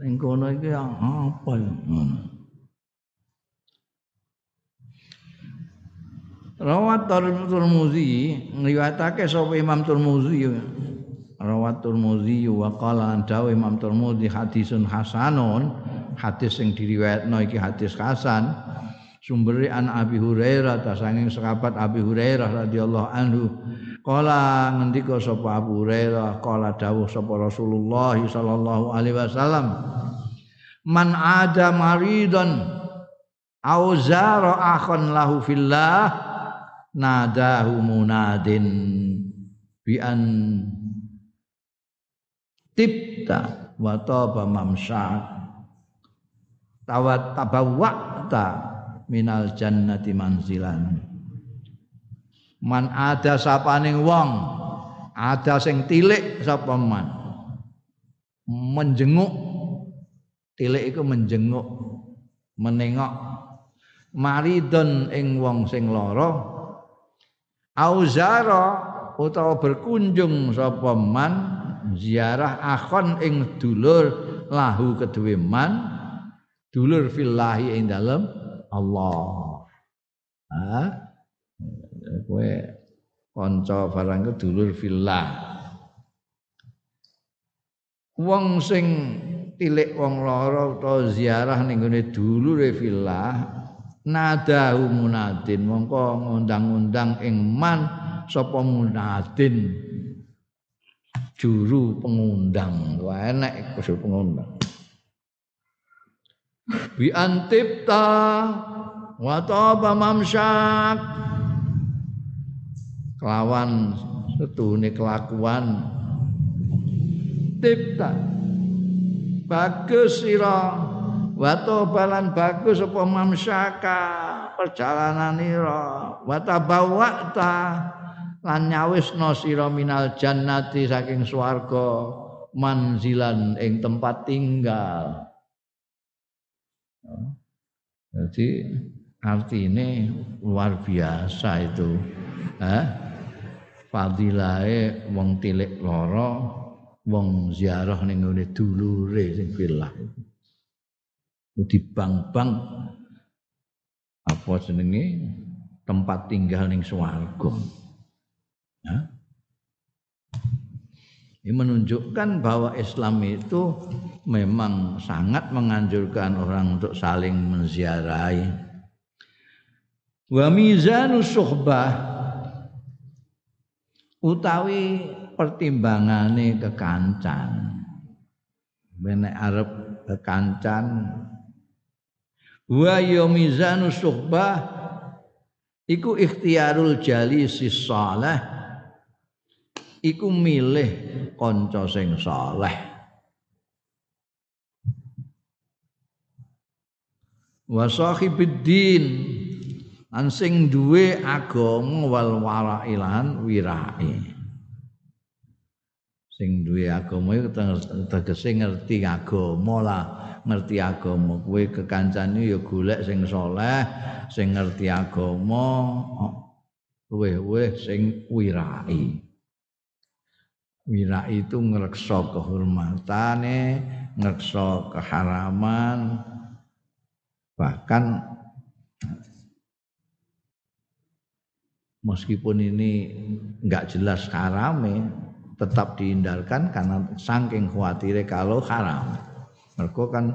Speaker 1: ning kono iki apa ya Rawat Tirmizi ngriwayatake sapa Imam Tirmizi Rawat Tirmizi wa qala Imam Tirmizi hadisun hasanun hadis sing diriwayatno iki hadis hasan. Sumberi an Abi Hurairah ta sanging sahabat Abi Hurairah radhiyallahu anhu. Qala ngendika sapa Abu Hurairah qala dawuh sapa Rasulullah sallallahu alaihi wasallam man ada maridan au zara akhon lahu fillah nadahu munadin bi an tibta wa taba mamsyak tawat tabawwa'ta minal jannati manzilan. Man ada sapaning wong ada sing tilik sapa man? Menjenguk. Tilik iku menjenguk menengok. Maridon ing wong sing lara auzara utawa berkunjung sapa man ziarah akhon ing dulur lahu kedue man dulur fillahi ing dalem Allah. Ha? Kowe kanca barang ke dulur fillah. Wong sing tilik wong lara utawa ziarah ning gone dulure fillah nadahu munadin. Mongko ngundang-undang ing man sapa munadin? Juru pengundang. Wah enek juru pengundang. Bi antipta wa taba mamsyak. Kelawan setune kelakuan. Tipta bagus sira Wato balan bagus apa mamsyaka perjalananira wata bawakta lan nyawisno sira minal jannati saking swarga manzilan ing tempat tinggal. Jadi artinya luar biasa itu. Eh? Fadilahe wong tilik loro wong ziarah ning ngene dulure sing filah di bank-bank apa jenenge tempat tinggal ning swarga. Ya. Ini menunjukkan bahwa Islam itu memang sangat menganjurkan orang untuk saling menziarahi. Wa mizanu suhbah utawi pertimbangane kekancan. Benek arep kekancan wa ya mizanu suhbah iku ikhtiarul jalisi saleh. Iku milih kanca sing saleh. Wa sahibiddin. Lan sing duwe agama wal warailan wirai. Sing duwe agama iku tegese ngerti agama lah ngerti agama. Kowe kekancane ya golek sing saleh sing ngerti agama luweh-luweh sing wirai. Wirai itu ngreksa kehormatane ngreksa keharaman bahkan meskipun ini enggak jelas harame tetap dihindarkan karena saking khawatirnya kalau haram Mergo kan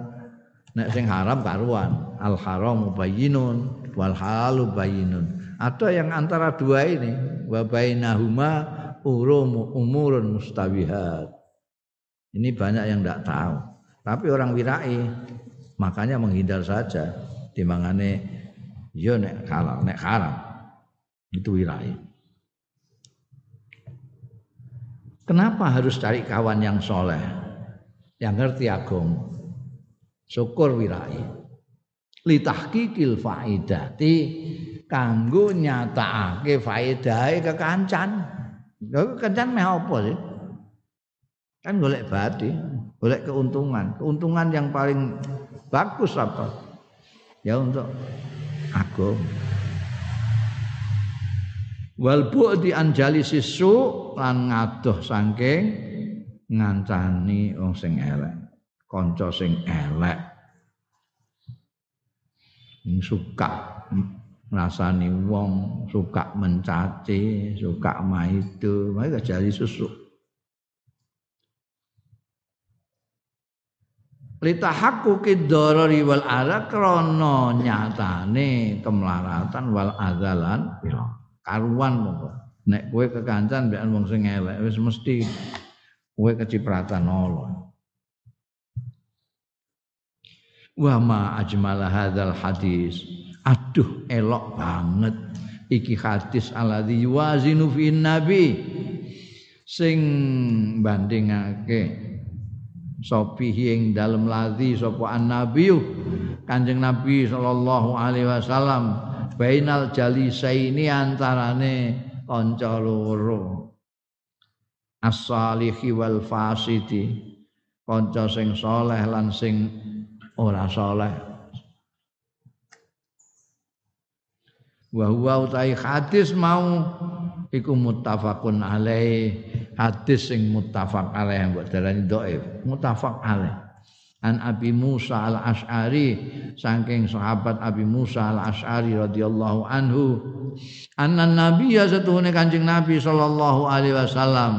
Speaker 1: nek sing haram karuan, al haram bayyinun wal halalu bayyinun. Ada yang antara dua ini wa bainahuma urum umurun mustabihat. Ini banyak yang tidak tahu. Tapi orang wirai makanya menghindar saja timangane yo nek halal nek haram. Itu wirai. Kenapa harus cari kawan yang soleh? Yang ngerti agama. Syukur wirai. Litahqiqil faidati. Kanggo nyatakake faedahe kekancan. Lho kekancan meh apa sih? Kan golek badi golek keuntungan. Keuntungan yang paling bagus apa? Ya untuk aku wal bu'di anjali sisu lan ngadoh saking ngancani wong sing elek kanca sing elek. Sing suka ngrasani wong suka mencaci suka maido mereka jadi susu. Litahaqquqid darari wal adza krana nyatane kemlaratan wal adzalan karuan monggo. Nek kowe kekancan mbek wong sing elek wis mesti kowe kecipratan Allah. Wa ma ajmala hadzal hadis. Aduh elok banget. Iki hadis alladzi yuwazinu fi nabi. Sing bandingake sopihi ing dalem ladzi sapa annabi Kanjeng Nabi sallallahu alaihi wasallam bainal jalisaini antarane kanca loro as-salihi wal fasidi kanca sing saleh lan sing ora saleh wa huwa utai hadis mau iku muttafaqun alaih. Hadis sing muttafaq alaih mbok darani dhaif muttafaq alaih an Abi Musa al Ash'ari saking sahabat Abi Musa al Ash'ari radhiyallahu anhu anna nabi ya satuhune kanjeng nabi sallallahu alaihi wasallam.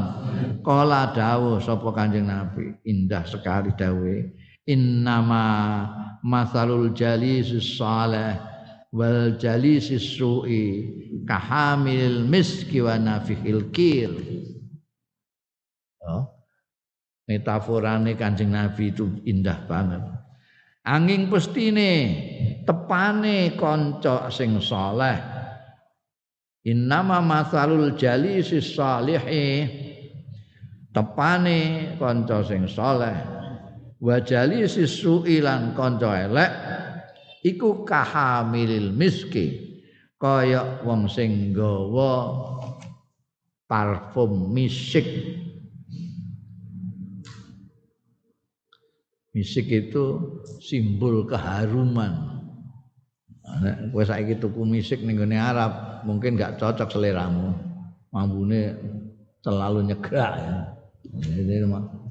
Speaker 1: Kala dawuh sapa kanjeng nabi? Indah sekali dawuh innama masalul jalisus salih wal jalisis su'i kahamil miski wa nafihil kir oh. Metaforane Kanjeng Nabi itu indah banget. Angin pestine tepane kanca sing saleh. Innama masalul jalisis salihi tepane kanca sing saleh wa jalisis su'ilan kanca elek iku kahamilil miski kaya wong sing nggawa parfum misik Misik itu simbol keharuman. Nek kowe saiki tuku misik ning gone Arab, mungkin gak cocok seleramu. Mambune terlalu nyegrak ya. Jadi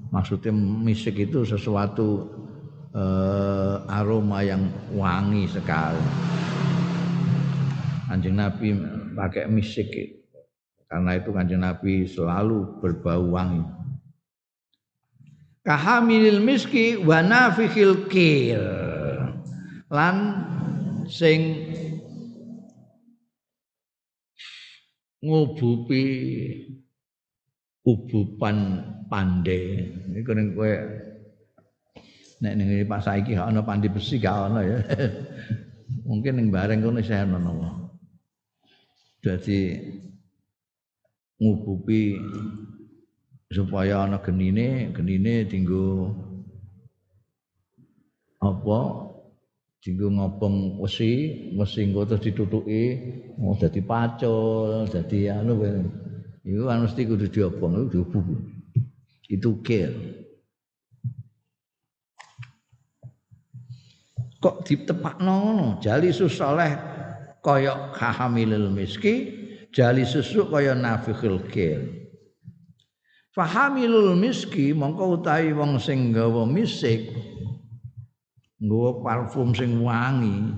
Speaker 1: maksudnya misik itu sesuatu eh, aroma yang wangi sekali. Kanjeng Nabi pakai misik karena itu kanjeng Nabi selalu berbau wangi kahamilil miski wa nafikhil kir. Lan sing ngubupi ubupan pande iku ning kowe nek ning pas saiki gak ana pandi besi gak ana ya. [laughs] Mungkin ning bareng kono isih ana dadi ngubupi supaya ana genine genine dinggo apa? Dinggo ngobong wesi wesi engko terus ditutuki mau dadi pacul dadi anu iku kan mesti kudu diobong itu itu kir kok ditepakno ngono? Jali susoleh kaya kahamilil miski jali susu kaya nafikhil kir Fahamilul miski mongko utawi wong sing nggawa misik nggawa parfum sing wangi.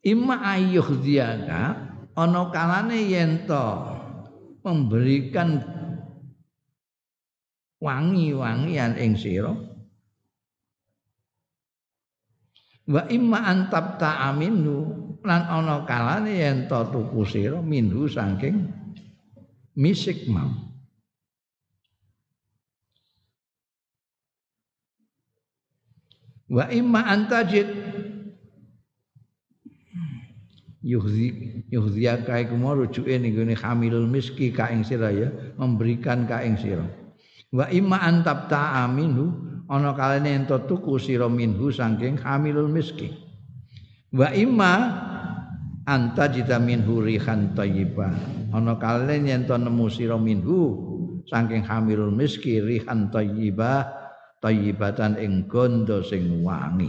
Speaker 1: Ima ayuh diaka ana kalane yen to memberikan wangi-wangian ing sira. Wa imma antab ta'aminu lan ana kalane yen to tuku sira minhu saking misik mau. Wa imma antajid yuhzi yuhziya kae kumo rujuke ning gone hamilul miski ka ing sira ya memberikan ka ing sira. Wa imma antab ta'aminu ana kalane ento tuku sira minhu saking hamilul miski. Wa imma anta jita minhu rihan thayyibah ana kalen yen to nemu sira minhu saking hamilul miski rihan thayyibah thayyibatan ing gondo sing wangi.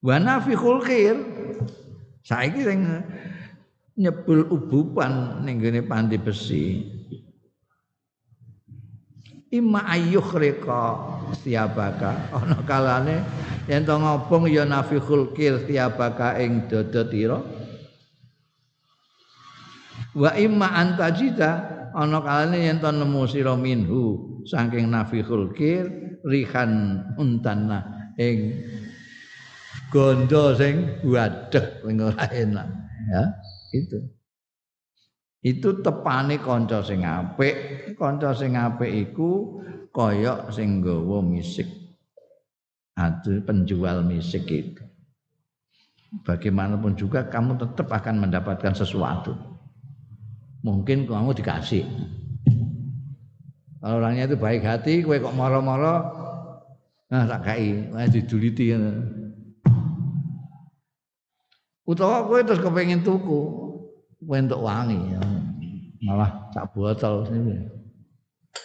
Speaker 1: Wa nafikhul khair. Saiki sing nyebul ubupan ning gone pandi besi imma ayyukhrika siabaka. Ana kalane yen to ngobong ya nafikhul kir siabaka ing dada tira wa imma antajita ana kalane yen to nemu sira minhu saking nafikhul kir rihan untana ing gondo sing wadeg sing ora enak. Ya itu itu tepane kanca sing apik kanca sing apik iku kaya sing nggawa misik. Adu penjual misik itu. Bagaimanapun juga kamu tetap akan mendapatkan sesuatu. Mungkin kamu dikasih. Kalau orangnya itu baik hati kue kok moro-moro nah tak kai diduliti utawa kowe terus kepengin tuku untuk wangi ya. malah sak botol sini.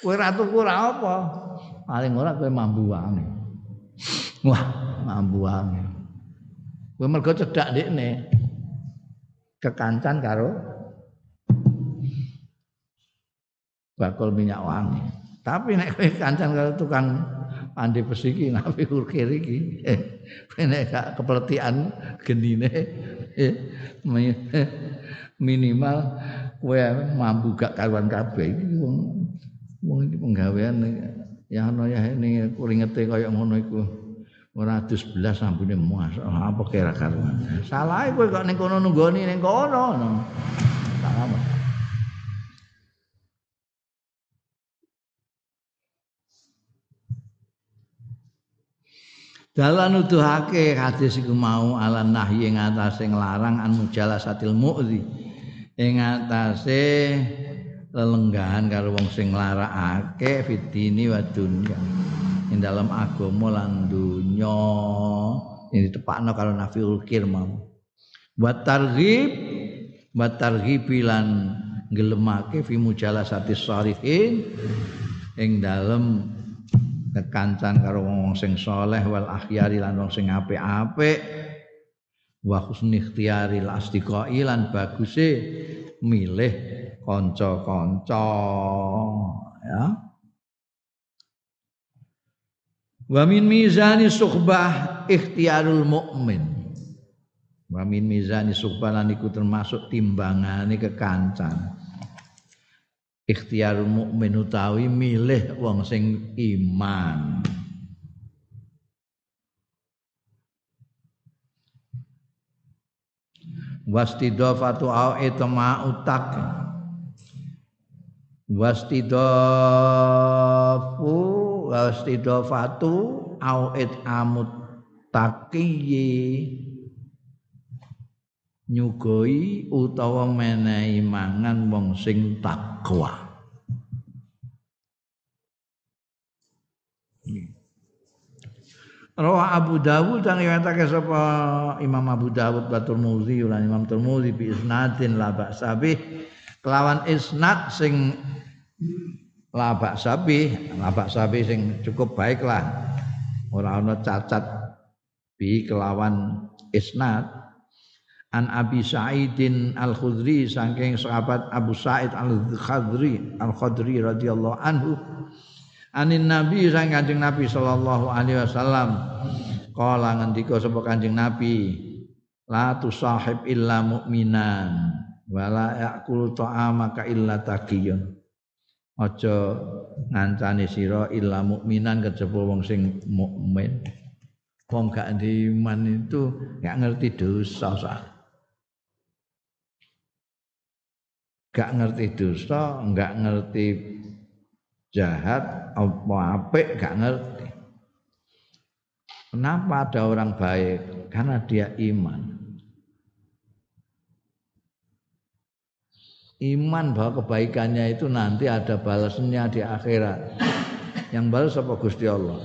Speaker 1: Kowe ratu tuku apa? Paling ora kowe mambu wangi. Wah mambu wangi. Kowe mergo cedak ndekne. Kekancan karo bakul minyak wangi. Tapi nek kowe kancan karo tukang pandi pesiki nabi urkir iki eh, nek gak kepletian genine. Eh, minimal kowe mampu gak karuan kabeh iki wong wong iki penggawean ya ana ya ini kuringete kaya ngono iku. Ora adus belas ambune muas. Apa kira karuan? Salah kowe kok ning kono nunggoni ning kono. Salah Dalan nuduhake hadis iku mau ala nahyi ing atase nglarang an mujalasatil mu'zi ing atase lelenggahan karo wong sing nglarakake fitini wa dunya. Ing dalam agama lan dunya. Ini tepakno karo nafiul kir mau. Wa targhib wa targhib lan ngelemake fi mujalasatis salihin ing dalem kekancan karo wong sing saleh wal akhyari lan wong sing apik-apik. Wa husni ikhtiyari astiqai lan baguse milih kanca-kanca ya. Wa min mizani suhbah ikhtiyarul mukmin wa min mizani suhbah lan iku termasuk timbangane kekancan ikhtiar mukmin utawi milih wong sing iman. Wastidafatu au itma utak wastidafu wastidafatu au amut taqiyi nyugoi utawa menehi mangan wong sing takwa. Rawa Abu Dawud dan riwayatake sapa Imam Abu Dawud wa Tirmidzi lan Imam Tirmidzi bi isnadin la ba'sabi kelawan isnad sing la ba'sabi la ba'sabi sing cukup baik lah ora ana cacat bi kelawan isnad an Abi Sa'idin Al Khudri saking sahabat Abu Sa'id Al Khudri Al Khudri radhiyallahu anhu. Anin Nabi sang Kanjeng Nabi sallallahu alaihi wasallam. Kala ngendika sapa Kanjeng Nabi la tusahib illa mu'minan wala yaqulu ta'amaka illa taqiyun. Aja ngancani sira illa mukminan kejaba wong sing mukmin. Wong gak iman itu gak ngerti dosa sah. Gak ngerti dosa, gak ngerti jahat, apa apik gak ngerti. Kenapa ada orang baik? Karena dia iman. Iman bahwa kebaikannya itu nanti ada balasnya di akhirat. Yang balas apa Gusti Allah.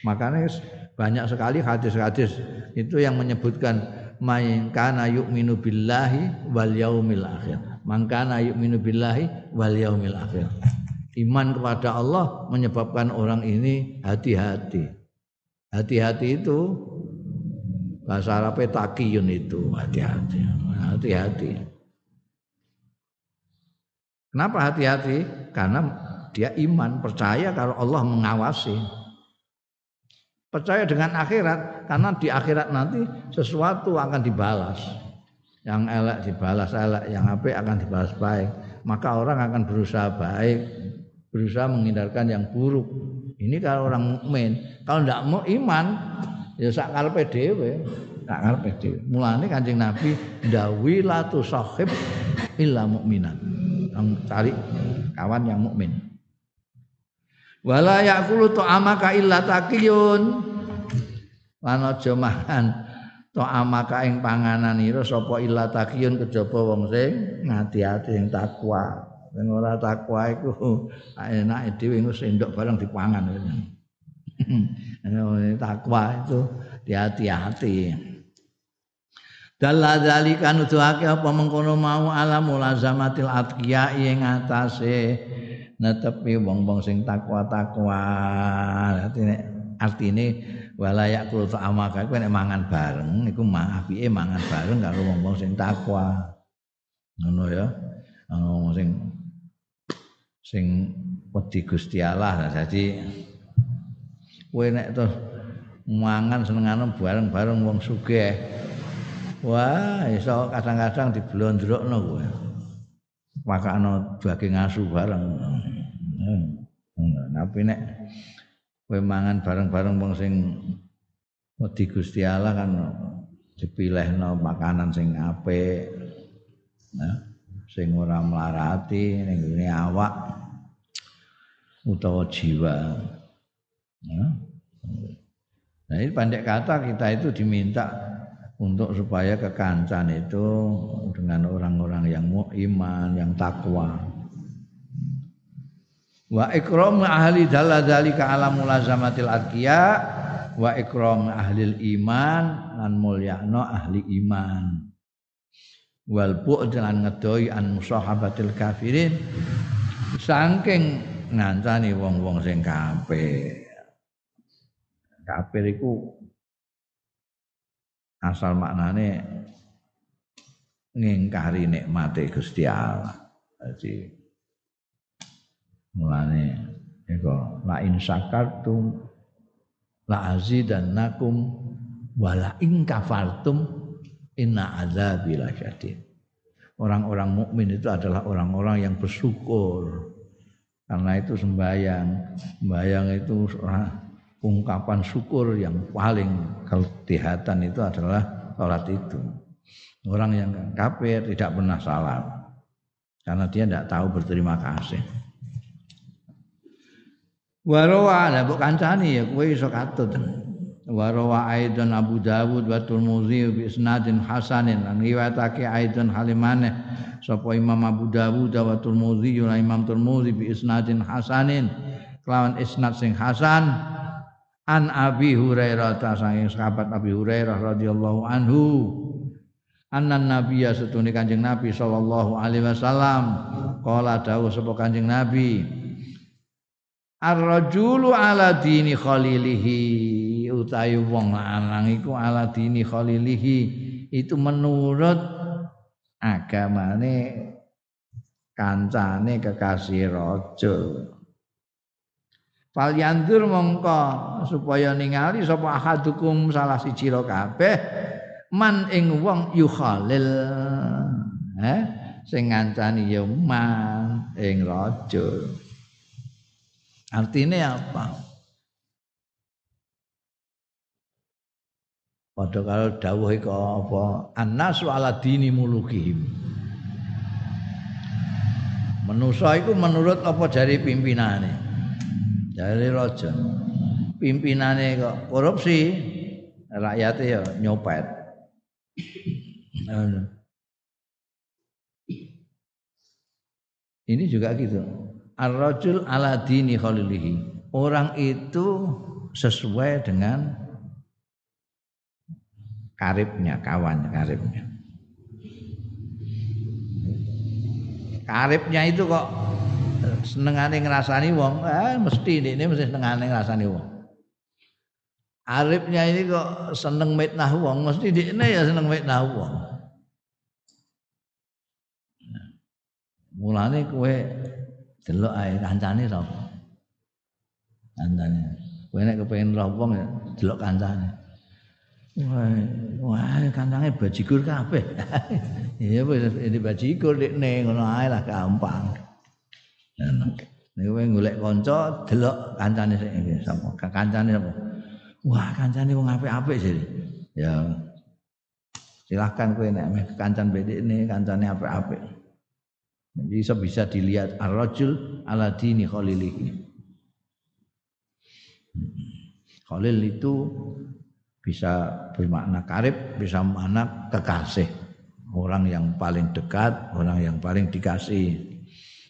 Speaker 1: Makanya banyak sekali hadis-hadis itu yang menyebutkan main kana yu'minu billahi wal yaumil akhir mangkana yu'minu billahi wal yaumil akhir. Iman kepada Allah menyebabkan orang ini hati-hati. Hati-hati itu bahasa Arabnya takiyun itu hati-hati. Hati-hati. Kenapa hati-hati? Karena dia iman, percaya kalau Allah mengawasi. Percaya dengan akhirat karena di akhirat nanti sesuatu akan dibalas. Yang elek dibalas elek, yang apik akan dibalas baik. Maka orang akan berusaha baik, berusaha menghindarkan yang buruk. Ini kalau orang mukmin. Kalau tidak mau iman, ya sak karepe dhewe. Sak karepe dhewe. Mulane Kanjeng Nabi dawilatu sahib illa mukminan. Yang cari kawan yang mukmin. Wala yakulu ta'amaka illa taqiyun. Lan aja mangan ta'amaka ing panganan ira sapa illa taqiyun kejaba wong sing ngati-ati sing takwa. Sing ora takwa iku [laughs] enake dhewe sendok barang dipangan. [laughs] takwa itu hati-hati. Dalla dzalika nuduhake apa mengkono mau ala mulazamatil atqiya ing atase netepi wong-wong sing takwa-takwa. Artine artine wala yakul ta'amaka kowe nek mangan bareng iku apike mangan bareng karo wong-wong sing takwa. Ngono ya. Wong sing sing wedi Gusti Allah. Jadi kowe nek terus mangan senengane bareng-bareng wong sugih Wah, iso kadang-kadang diblondrokno kowe. Makakno daging asu bareng. Hmm. Tapi nek kowe mangan bareng-bareng wong sing wedi Gusti Allah kan dipilihno makanan sing apik. Nah, sing ora mlarati ning awak utawa jiwa. Nah, ini pandai kata kita itu diminta untuk supaya kekancan itu dengan orang-orang yang iman, yang takwa. Wa ikram ahli dalla dzalika ala mulazamatil atqiya wa ikram ahli iman lan mulyakno ahli iman. Wal bu'd lan ngedoi an musahabatil kafirin saking ngancani wong-wong sing kafir. Kafir iku asal maknane ngingkari nikmate Gusti Allah. Jadi mulane iku la in syakartum la azidannakum wala in kafartum inna adzabi lasyadid. Orang-orang mukmin itu adalah orang-orang yang bersyukur. Karena itu sembahyang, sembahyang itu ungkapan syukur yang paling kelihatan itu adalah sholat itu. Orang yang kafir tidak pernah salat karena dia tidak tahu berterima kasih. Warawa ada buk kancani ya kue iso katut. Warawa aidan Abu Dawud wa Tirmidzi bi isnadin hasanin. Lan riwayatake aidan halimane sapa Imam Abu Dawud wa Tirmidzi lan Imam Tirmidzi bi isnadin hasanin. Kelawan isnad sing hasan an Abi Hurairah ta saking sahabat Abi Hurairah radhiyallahu anhu annan nabiyya setune Kanjeng Nabi sallallahu alaihi wasallam. Qala dawuh sapa Kanjeng Nabi Ar-rajulu ala dini khalilihi. Utawi wong lanang iku ala dini khalilihi. Itu menurut agamane kancane kekasih raja. Fal yandur mongko supaya ningali sapa ahadukum salah siji ro kabeh man ing wong yukhalil eh sing ngancani ya man ing raja. Artinya apa? Padha karo dawuh iku apa? Annasu ala dini mulukihim. Manusa iku menurut apa dari pimpinane? dari raja pimpinannya kok korupsi rakyatnya ya nyopet ini juga gitu ar-rajul ala dini khalilihi orang itu sesuai dengan karibnya kawan karibnya karibnya itu kok senengane ngrasani wong, eh mesti ini mesti senengane ngrasani wong. Arifnya ini kok seneng mitnah wong, mesti ini ya seneng mitnah wong. Mulane kowe delok ae kancane sapa kancane. Kowe nek kepengin roh wong ya delok kancane. Wah wah kancane bajigur kabeh. [laughs] Iya wis ini bajigur dekne ngono ae lah gampang. Nek kowe golek kanca delok kancane sik sapa? Kancane sapa? Wah kancane wong apik-apik sih. Ya silahkan kowe nek kancan bedek ini kancane apik-apik jadi bisa bisa dilihat ar-rajul ala dini khalilihi. Khalil itu bisa bermakna karib, bisa makna kekasih. Orang yang paling dekat, orang yang paling dikasih.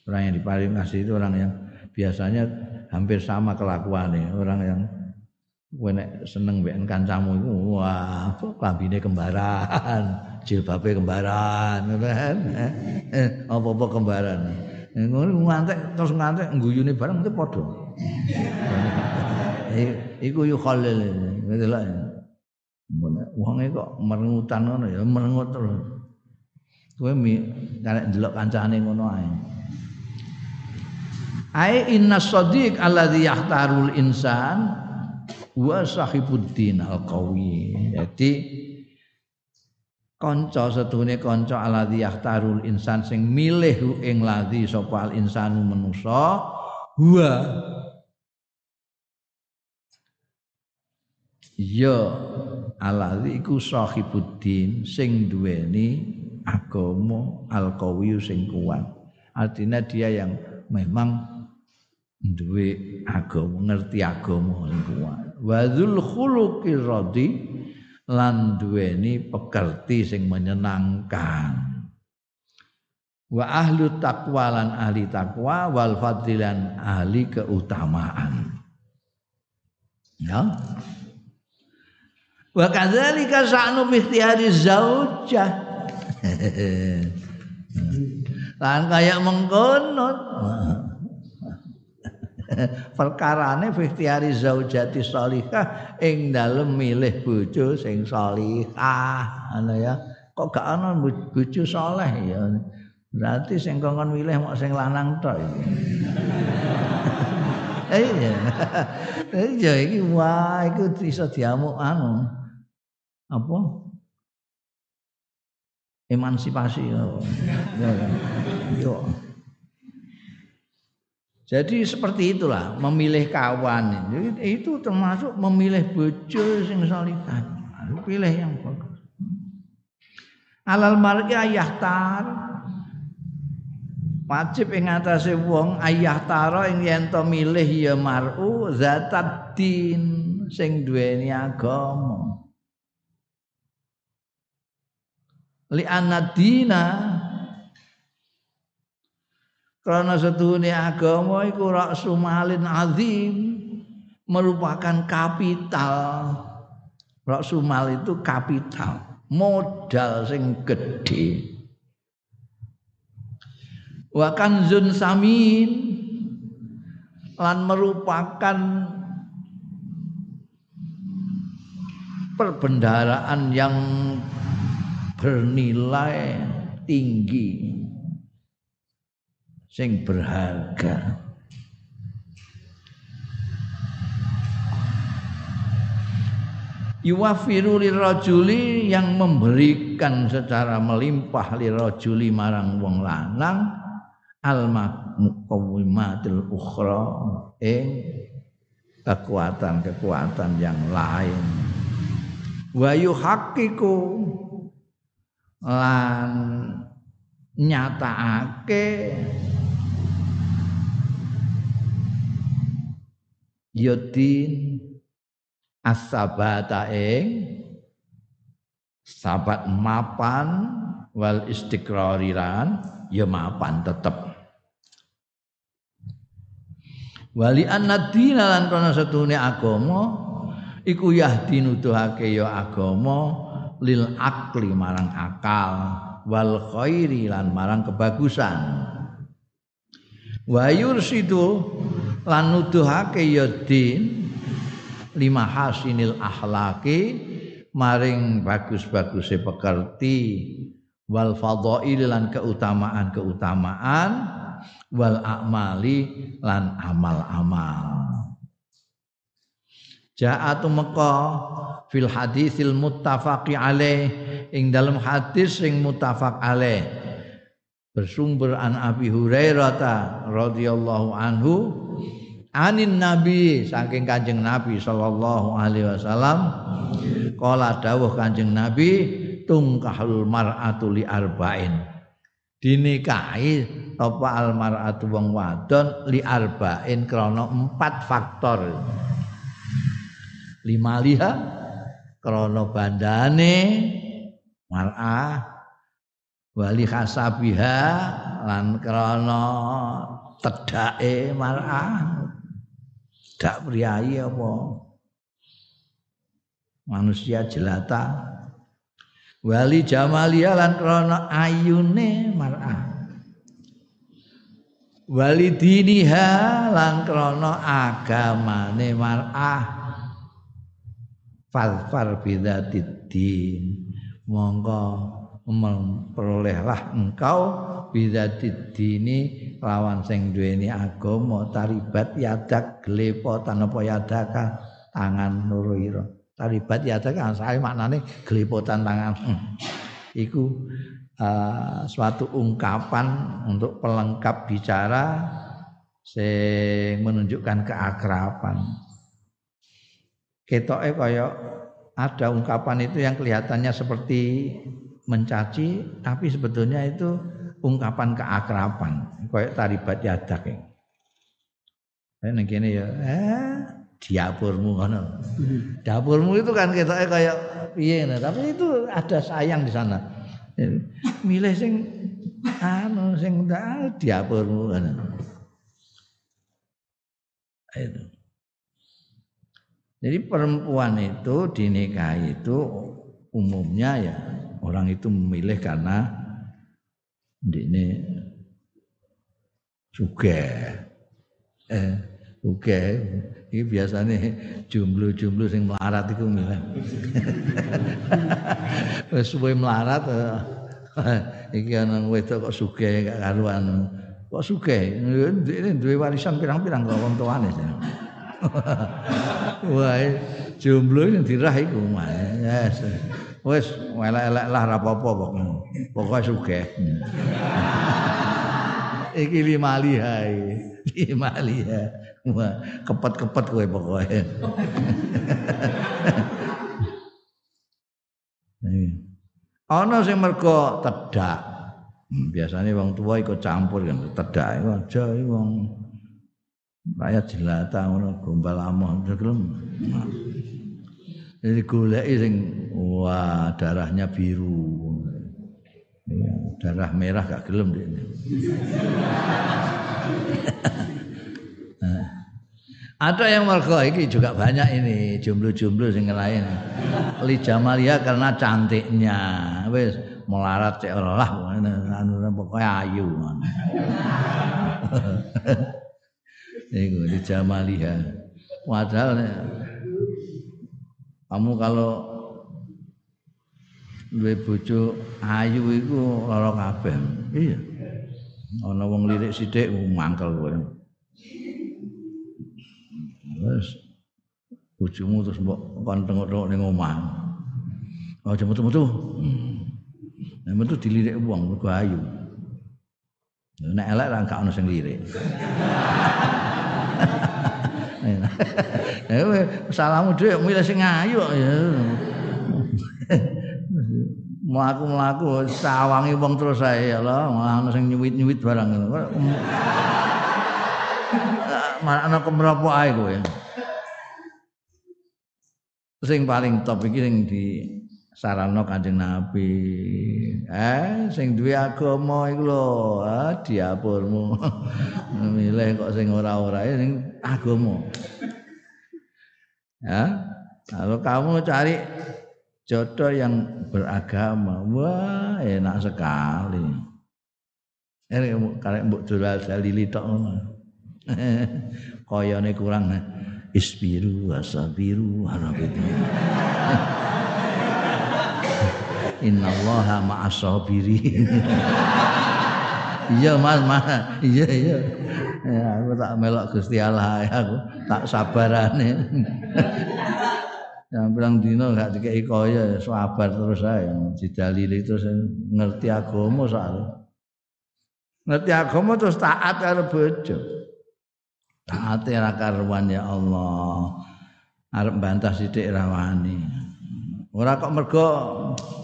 Speaker 1: Orang yang paling kasih itu orang yang biasanya hampir sama kelakuannya. Orang yang seneng mbek kancamu iku wah klambine kembaran, jilbabe kembaran ngono kan. Eh apa-apa kembaran. Ngono ngantek terus ngantek guyune bareng mesti padha. Iku yo khalil gitu lah. Wong kok merengutan ngono ya merengut terus. Kowe karek delok kancane ngono ae. Ai inna shadiq alladhi yahtarul insan wa sahibuddin al-qawi. Jadi kanca setune kanca alladzi yahtarul insan sing milih ing ladzi sapa al insanu manusa huwa ya alladzi iku sahibuddin sing duweni agama al-qawi sing kuat. Artinya dia yang memang duwe agama ngerti agama sing kuat wa dzul khuluqir lan duweni pekerti sing menyenangkan. Wa ahlu taqwa lan ahli taqwa wal fadilan ahli keutamaan. Ya. Wa kadzalika sa'nu fi ikhtiyari zaujah. [laughs] Lan kayak mengkono [laughs] perkarane fiktiari zaujati salihah ing dalem milih bojo sing salihah ngono ya. Kok gak ana bojo saleh ya? Berarti sing kongkon milih mok sing lanang tok [laughs] iya. Iya iki wah iku iso diamuk anu. Apa? Emansipasi. [laughs] Yo yo jadi seperti itulah memilih kawan Jadi itu termasuk memilih bojo sing salihah. Pilih yang bagus. Alal mar'i ayahtar wajib ing atase wong ayahtara ing yen to milih ya mar'u zatad din sing duweni agama. Li anadina karena setuhune agama iku raksu malin azim merupakan kapital. Raksu mal itu kapital, modal sing gede. Wa kanzun samin lan merupakan perbendaraan yang bernilai tinggi sing berharga. Yuwafiru lirajuli yang memberikan secara melimpah lirajuli marang wong lanang al muqawwimatil ukhra ing kekuatan-kekuatan yang lain. Wa yuhaqqiqu lan nyatakake yudin asabata ing sabat mapan wal istiqrariran ya mapan tetep. Wali annadina lan kana setune agama iku yahdi nuduhake ya agama lil akli marang akal wal khairi lan marang kebagusan. Wa yursidu lan nuduhake ya din lima hasinil akhlaki maring bagus-baguse pekerti wal fadhail lan keutamaan-keutamaan wal a'mali lan amal-amal Ja'atu meka fil hadisil muttafaqi alaih. Ing dalam hadis sing muttafaq alaih. Bersumber an Abi Hurairah radhiyallahu anhu anin nabi saking kanjeng nabi sallallahu alaihi wasallam kala dawuh kanjeng nabi tungkahul mar'atu li arba'in. Dinikahi apa al mar'atu wong wadon li arba'in krana empat faktor lima liha. Krono bandane. Mar'ah. Wali khasabiha. Lan krono tedake mar'ah. Dak priayi apa? Manusia jelata. Wali jamalia lan krono ayune mar'ah. Wali diniha lan krono agamane mar'ah falfar bidzatiddin monggo memperolehlah engkau bidzatiddini lawan sing duweni agama taribat yadak glepotan apa yadaka tangan loro taribat yadaka saya maknane glepotan tangan. Hmm. iku uh, suatu ungkapan untuk pelengkap bicara sing menunjukkan keakraban ketoke kaya ada ungkapan itu yang kelihatannya seperti mencaci tapi sebetulnya itu ungkapan keakraban kayak taribat yadak ya. Nek kene ya eh dapurmu ngono. Dapurmu itu kan ketoke kayak piye tapi itu ada sayang di sana. Milih sing anu sing dapurmu ngono. Itu. Jadi perempuan itu dinikahi itu umumnya ya orang itu memilih karena ini juga eh juga ini biasanya jumlah-jumlah yang melarat itu milih. [laughs] Suwe melarat eh, iki ana wedok kok sugih gak karuan. Kok sugih? Ini duwe warisan pirang-pirang kok wong tuane [laughs] Wah, jomblo yang dirah iku Yes. Wis elek-elek lah ora apa-apa pokoke. Pokoke sugih. [laughs] Iki lima liha lima liha. Wah, kepet-kepet kowe pokoke. [laughs] Ana sing mergo tedak. Biasanya wong tua ikut campur kan tedak iku aja wong rakyat jelata ngono gombal amah gelem. Jadi goleki sing wah darahnya biru. Ya, darah merah gak gelem ini. [laughs] Ada yang mergo iki juga banyak ini jomblo-jomblo sing lain. Li Jamalia karena cantiknya. Wis melarat cek ora lah anu pokoke ayu. [laughs] Iku di jamaliha. Padahal kamu kalau duwe bojo ayu iku lara kabeh. Iya. Ana wong lirik sithik mangkel kowe. Wes bojomu terus mbok kon tengok-tengok ning omah. Oh, metu-metu. Hmm. Metu dilirik wong mergo ayu. Nek elek ra gak ono sing lirik. Salamu dhewe milih sing ayu ya. Mlaku-mlaku sawangi wong terus ae ya Allah, ana sing nyuwit-nyuwit barang ngono. Mana kemropo ae kowe. Sing paling top iki sing di sarana Kanjeng Nabi. Eh sing duwe agama iku lho, ah diapurmu. [laughs] Milih kok sing ora-ora sing agama. Ya. Kalau kamu cari jodoh yang beragama, wah enak sekali. Ini karek mbok jual dalili tok ngono. [laughs] Koyone kurang isbiru wasabiru harap [laughs] Innallaha ma'as-sabirin. iya Mas, Mas. Iya, iya. Ya, aku tak melok Gusti Allah ya aku tak sabarane. yang bilang dino gak dikei kaya sabar terus saya didalili terus ngerti agama soal ngerti agama terus taat karo bojo taat ora karuan ya Allah arep bantah sithik rawani ora kok mergo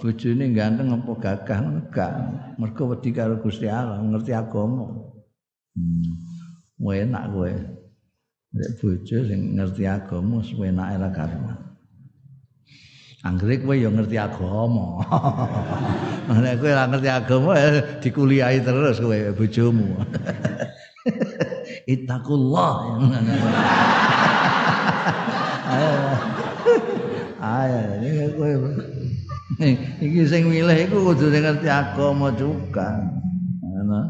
Speaker 1: bojone ganteng apa gagah enggak mergo wedi karo Gusti Allah ngerti agama hmm. enak kowe nek bojo sing ngerti agama wis enake ra karuan Anggere kowe ya ngerti agama. [laughs] Nek kowe ora ngerti agama ya dikuliahi terus kowe bojomu. [laughs] Ittaqullah. Kowe. Iki sing milih iku kudu ngerti agama juga. Ngono.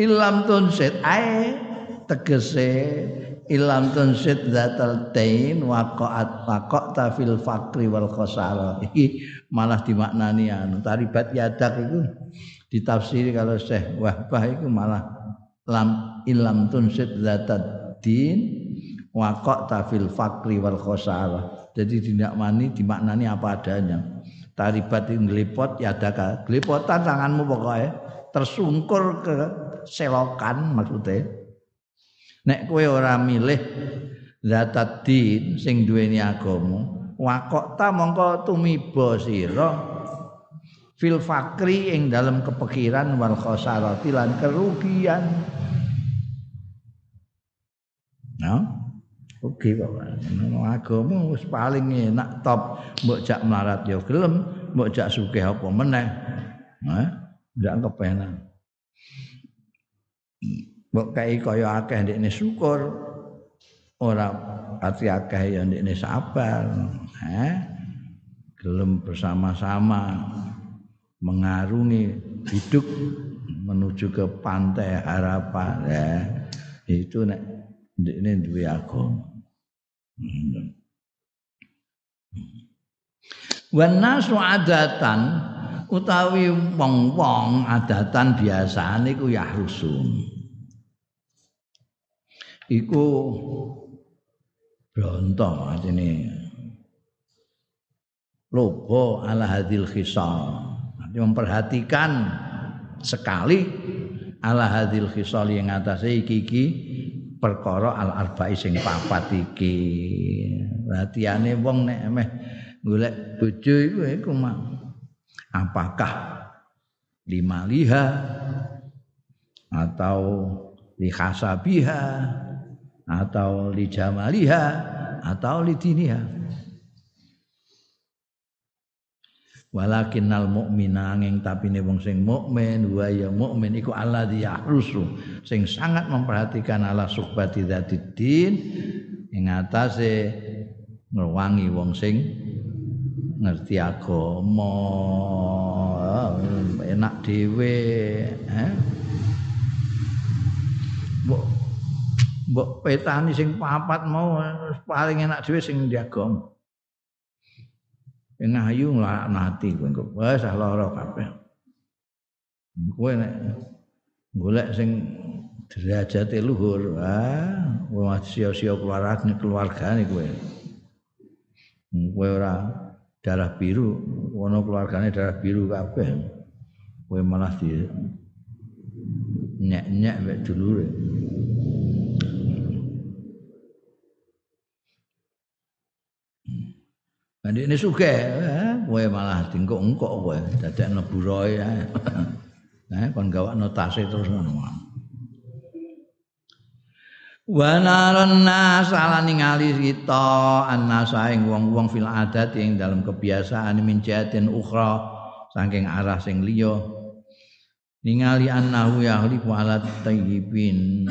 Speaker 1: Ilam tunsit ae tegese ilam tunsid zatal tain waqa'at waqa'ta fil faqri wal khasara iki malah dimaknani anu taribat yadak itu ditafsiri kalau Syekh Wahbah itu malah lam ilam tunsid zatat din waqa'ta fil faqri wal khasara jadi tidak mani dimaknani apa adanya. Taribat ngelipot yadaka gelipotan tanganmu pokoknya. Tersungkur ke selokan maksudnya. Nek kowe ora milih zatat din sing duweni agama, wakok ta mongko tumiba sira fil fakri ing dalam kepikiran wal khosarati lan kerugian. No? Oke kok. Agama wis paling enak top mbok jak melarat ya gelem, mbok jak sugih apa meneh. Hah? Ndak kepenak. mbok kai kaya akeh ndekne syukur ora pati akeh ya ndekne sabar eh gelem bersama-sama mengarungi hidup menuju ke pantai harapan ya itu nek ndekne duwe agama. Wan nasu adatan utawi wong-wong adatan biasane ku yahrusun. iku bronto artine. Lobo ala hadil khisal memperhatikan sekali ala hadil khisal yang atase iki iki perkara al arba'i sing papat iki. Perhatiane wong nek meh golek bojo iku iku apakah lima liha atau lihasabiha atau li jamaliha atau li diniha walakinnal mu'mina angin tapi ne wong sing mukmin wa ya mukmin iku alladzi yahrusu sing sangat memperhatikan ala suhbati dzatiddin ing atase ngrewangi wong sing ngerti agama. Enak dhewe eh? Mbok petani sing papat mau paling enak dhewe sing diagam. Sing ayu nglaknati kowe engko wis lara kabeh. Kowe nek golek sing derajate luhur, ah wong sia-sia keluargane keluargane kowe. Kowe ora darah biru, ono keluargane darah biru kabeh. Kowe malah di nyek-nyek mek dulure. Nanti ini suka, eh, malah tingkok engkok kowe, dadak neburoy ya. [laughs] Eh, kon gawak terus ngono. Wa ala ningali kita annasa ing wong-wong fil adat ing dalam kebiasaan min jatin ukhra saking arah sing liya ningali annahu yahlifu ala tayyibin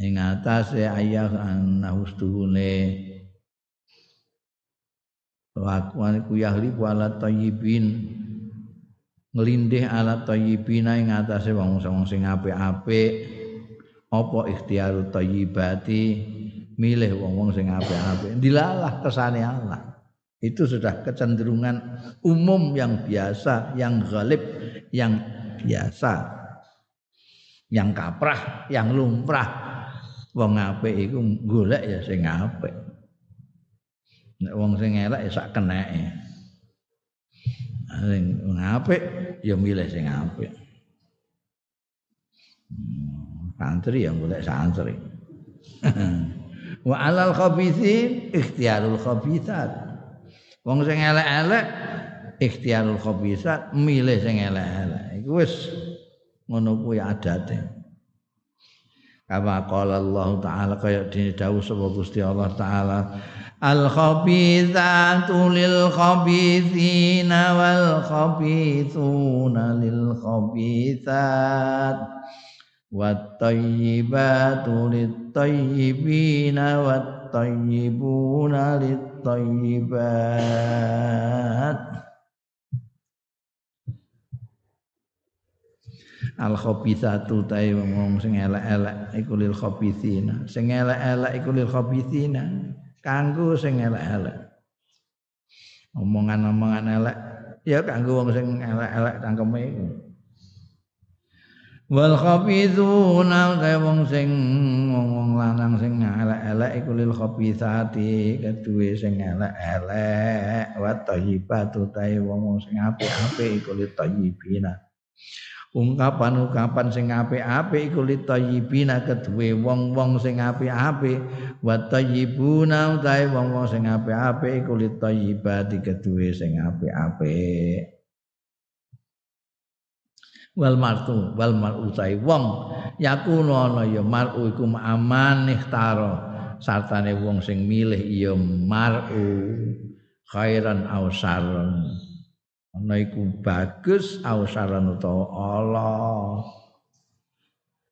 Speaker 1: ing atase ayah annahu stuhune Lakuan ku yahli ala tayyibin nglindih ala tayyibina ing atase wong-wong sing apik-apik apa ikhtiaru tayyibati milih wong-wong sing apik-apik dilalah kesane Allah Itu sudah kecenderungan umum yang biasa, yang galib, yang biasa. Yang kaprah, yang lumrah. Wong apik iku golek ya sing apik. Nek wong sing elek ya sak keneke. Sing apik ya milih sing apik. Hmm, santri yang golek santri. [laughs] Wa alal khabithin ikhtiarul khabithat. Wong sing elek-elek ikhtiarul khabisat milih sing elek-elek. Iku wis ngono kuwi adate. Kama qala Allah taala kaya dene dawuh sapa Gusti Allah taala Al khabithatu lil khabithina wal khabithuna lil khabithat wat tayyibatu lit tayyibina wat tayyibuna lit الطيبات al khabithatu ta'i wong sing elek-elek iku lil khabithina sing elek-elek iku lil khabithina kanggo sing elek-elek. Omongan-omongan elek. Ya kanggo wong sing elek-elek cangkeme iku. Wal khabithuna ta wong sing ngomong lanang sing elek-elek iku lil khabithati keduwe sing elek-elek. Wa thayyibatu ta wong sing apik-apik iku lil thayyibina ungkapan-ungkapan sing apik-apik iku lil thayyibina keduwe wong-wong sing apik-apik wa thayyibuna ta wong-wong sing apik-apik iku lil thayyibati keduwe sing apik-apik. Wal martu wal mar'u tai wong yakunu ana ya mar'u iku aman ikhtaro sartane wong sing milih ya mar'u khairan aw syarran. Ana iku bagus aw syarran utawa Allah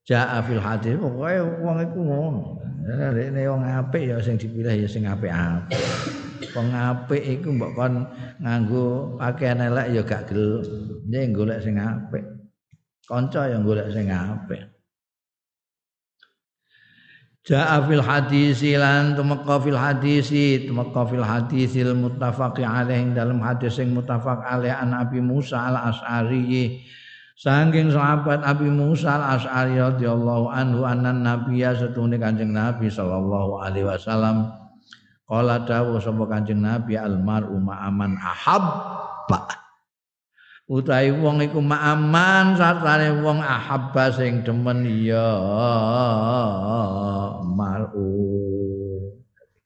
Speaker 1: Ja'a fil hadis pokoke wong iku ngono. Nek wong apik ya sing dipilih ya sing apik-apik. Wong apik iku mbok kon nganggo pakaian elek ya gak gelem. Nek golek sing apik. kanca yang golek sing apik Ja'a fil hadisi lan tumeka fil hadisi tumeka fil hadisil muttafaqi alaih dalam hadis sing muttafaq alaih an Abi Musa al Sangking sahabat Abi Musa al Asy'ari radhiyallahu anhu anan nabiyya setune Kanjeng Nabi sallallahu alaihi wasallam. Qala dawuh sapa Kanjeng Nabi al mar'u ma'aman ahabba. Utahe wong iku ma'aman sartane wong ahabba sing demen ya malu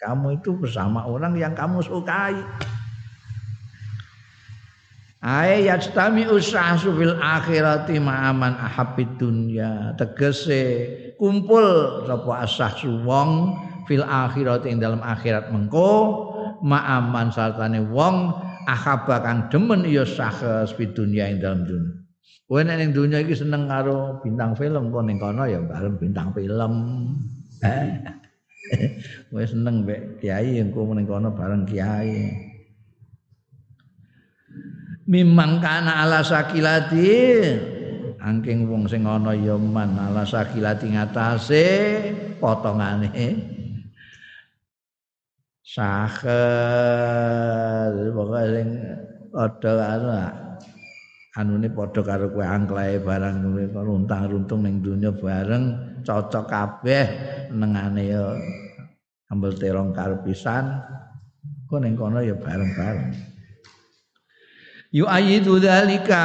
Speaker 1: kamu itu bersama orang yang kamu sukai Ae yastami usahasu fil akhirati ma'aman ahabid dunya tegese kumpul sapa asahsu wong fil akhirati ing dalam akhirat mengko ma'aman sartane wong akhaba kang demen ya sahas fi dunya ing dalam dunya. Kowe nek ning dunya iki seneng karo bintang film kok ning kono ya bareng bintang film. [laughs] Kowe seneng mek kiai engko ning kono bareng kiai. Mimang kana ala sakilati. Angking wong sing ana ya man ala sakilati ngatasé potongane. Sakel. Pokoke sing padha karo anune padha karo kowe angklae barang kowe runtang-runtung ning donya bareng cocok kabeh nengane ya ambel terong karo pisan. Kok ning kono ya bareng-bareng yu ayidu dzalika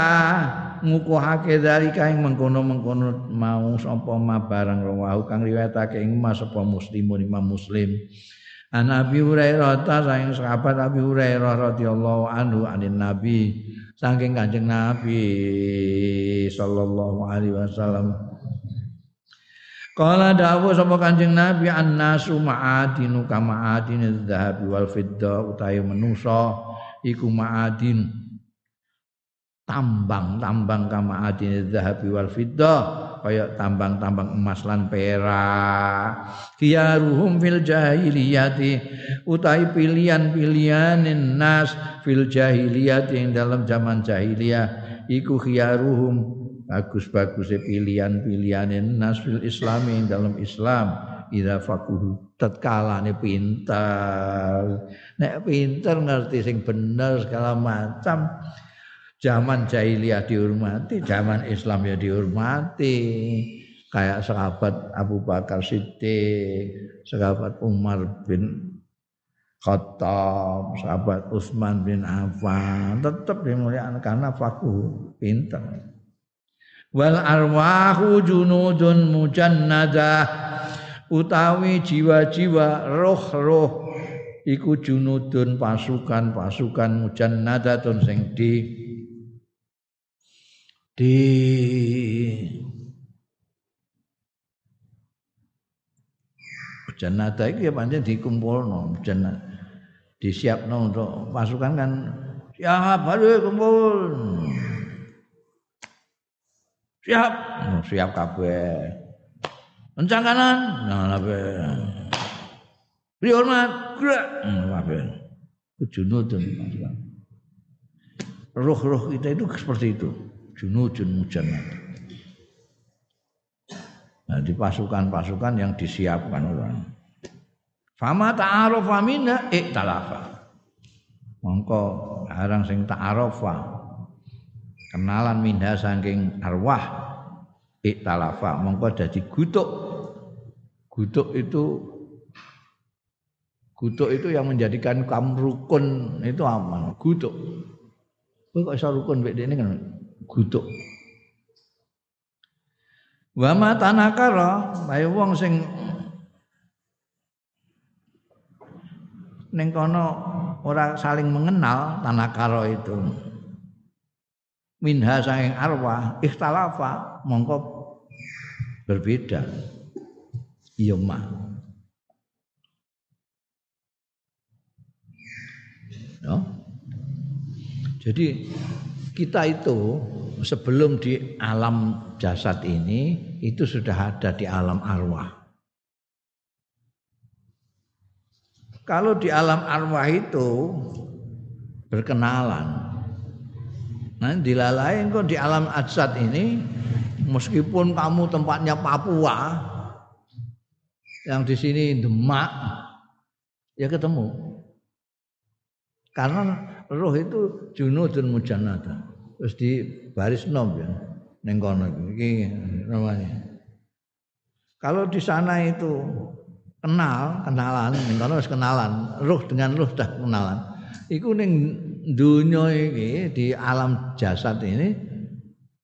Speaker 1: ngukuhake dzalika ing mengkono-mengkono mau sapa ma barang rawahu kang riwayatake ing mas sapa muslimun imam muslim. An Abi Hurairah ta saking sahabat Abi Hurairah radhiyallahu anhu anin Nabi saking Kanjeng Nabi sallallahu alaihi wasallam. Kala dawu sapa Kanjeng Nabi annasu ma'adinu kama adin dzahabi wal fidda utawi manusa iku ma'adin tambang-tambang kama adin dzahabi wal fidda kaya tambang-tambang emas lan perak. Khiyaruhum fil jahiliyati utai pilihan-pilihan nas fil jahiliyati yang dalam zaman jahiliyah. Iku khiyaruhum bagus-bagus pilihan-pilihan nas fil islami yang dalam Islam. Fakuhu tatkala ne pinter. Nek pinter ngerti sing bener segala macam zaman jahiliyah dihormati zaman Islam ya dihormati kayak sahabat Abu Bakar Siddiq sahabat Umar bin Khattab, sahabat Utsman bin Affan tetap dimuliakan karena fakuh pinter. Wal arwahu junudun mujannadah utawi jiwa-jiwa roh-roh iku junudun pasukan-pasukan mujannadatun sing di di Jannata itu ya pancen dikumpulno jannah disiapno untuk pasukan kan siap baru kumpul. Siap. Oh, siap kabeh. Encang kanan. Nah kabeh. Beri hormat. Gerak. Hmm, kabeh. Junudun roh-roh kita itu seperti itu junudun nah, di pasukan-pasukan yang disiapkan orang Fama ta'arofa minha iktalafa. Mongko barang sing ta'arofa kenalan minha saking arwah iktalafa mongko dadi gutuk. Gutuk itu gutuk itu yang menjadikan kamu rukun itu apa? Gutuk. Kok iso rukun mek dene kan gutuk. Wa ma tanakara, bae wong sing ning kono ora saling mengenal tanah karo itu minha saking arwah ikhtalafa mongko berbeda iya mah no? jadi kita itu sebelum di alam jasad ini itu sudah ada di alam arwah Kalau di alam arwah itu berkenalan. Nah, dilalain kok di alam ajsad ini meskipun kamu tempatnya Papua yang di sini Demak ya ketemu. Karena roh itu junudun mujannata. Terus di baris nom ya. Ning kono iki namanya. Kalau di sana itu kenal, kenalan, ning kono kenalan, ruh dengan ruh dah kenalan. Iku ning dunya iki di alam jasad ini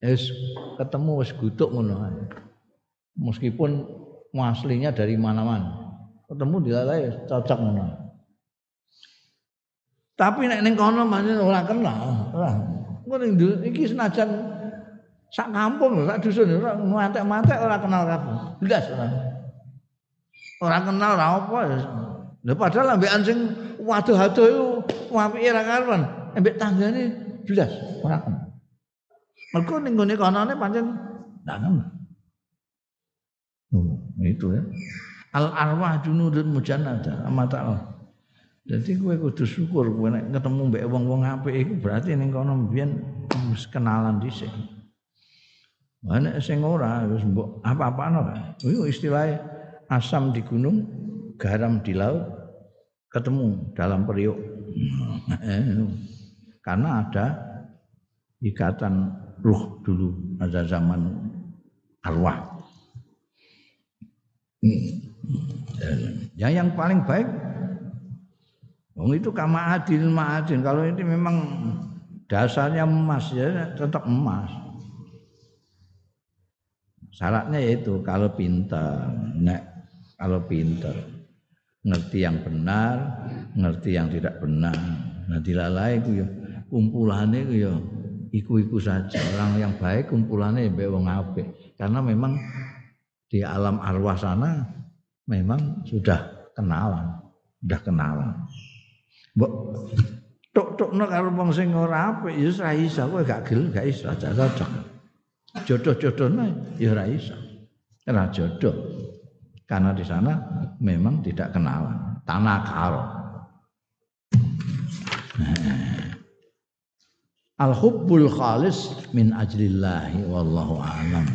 Speaker 1: wis ketemu wis gutuk ngono Meskipun aslinya dari mana-mana. Ketemu di lalai cocok ngono. Tapi nek ning kono pancen ora kenal. Engko ning iki senajan sak kampung sak dusun ora mantek-mantek ora kenal kabeh. Blas ora. Orang kenal ora apa ya. Lha padahal ambekan sing waduh-waduh iku apike ra karuan. Ambek tanggane jelas ora kenal. Mergo ning gone kanane pancen ndak kenal. Oh, itu ya. Al arwah junudun mujannada mata Allah. Jadi kowe kudu syukur kowe nek ketemu mbek wong-wong apik iku berarti ning kono mbiyen wis kenalan dhisik. Mana sing ora wis mbok apa-apano kan. Iku istilahnya asam di gunung, garam di laut, ketemu dalam periuk. [laughs] Karena ada ikatan ruh dulu, ada zaman arwah. Ya yang paling baik Wong itu kama adil ma'adin. Kalau ini memang dasarnya emas ya tetap emas. Syaratnya yaitu kalau pintar, nek kalau pinter ngerti yang benar ngerti yang tidak benar nah dilalai itu ya kumpulannya itu ya iku-iku saja orang yang baik kumpulannya ya wong apik karena memang di alam arwah sana memang sudah kenalan sudah kenalan mbok tok-tokno karo wong sing ora apik ya ora iso. Kowe gak gel gak iso cocok. Jodoh-jodohne ya ora iso. Ora jodoh. Karena di sana memang tidak kenalan. Tanah karo. Al hubbul khalis min ajlillahi wallahu alam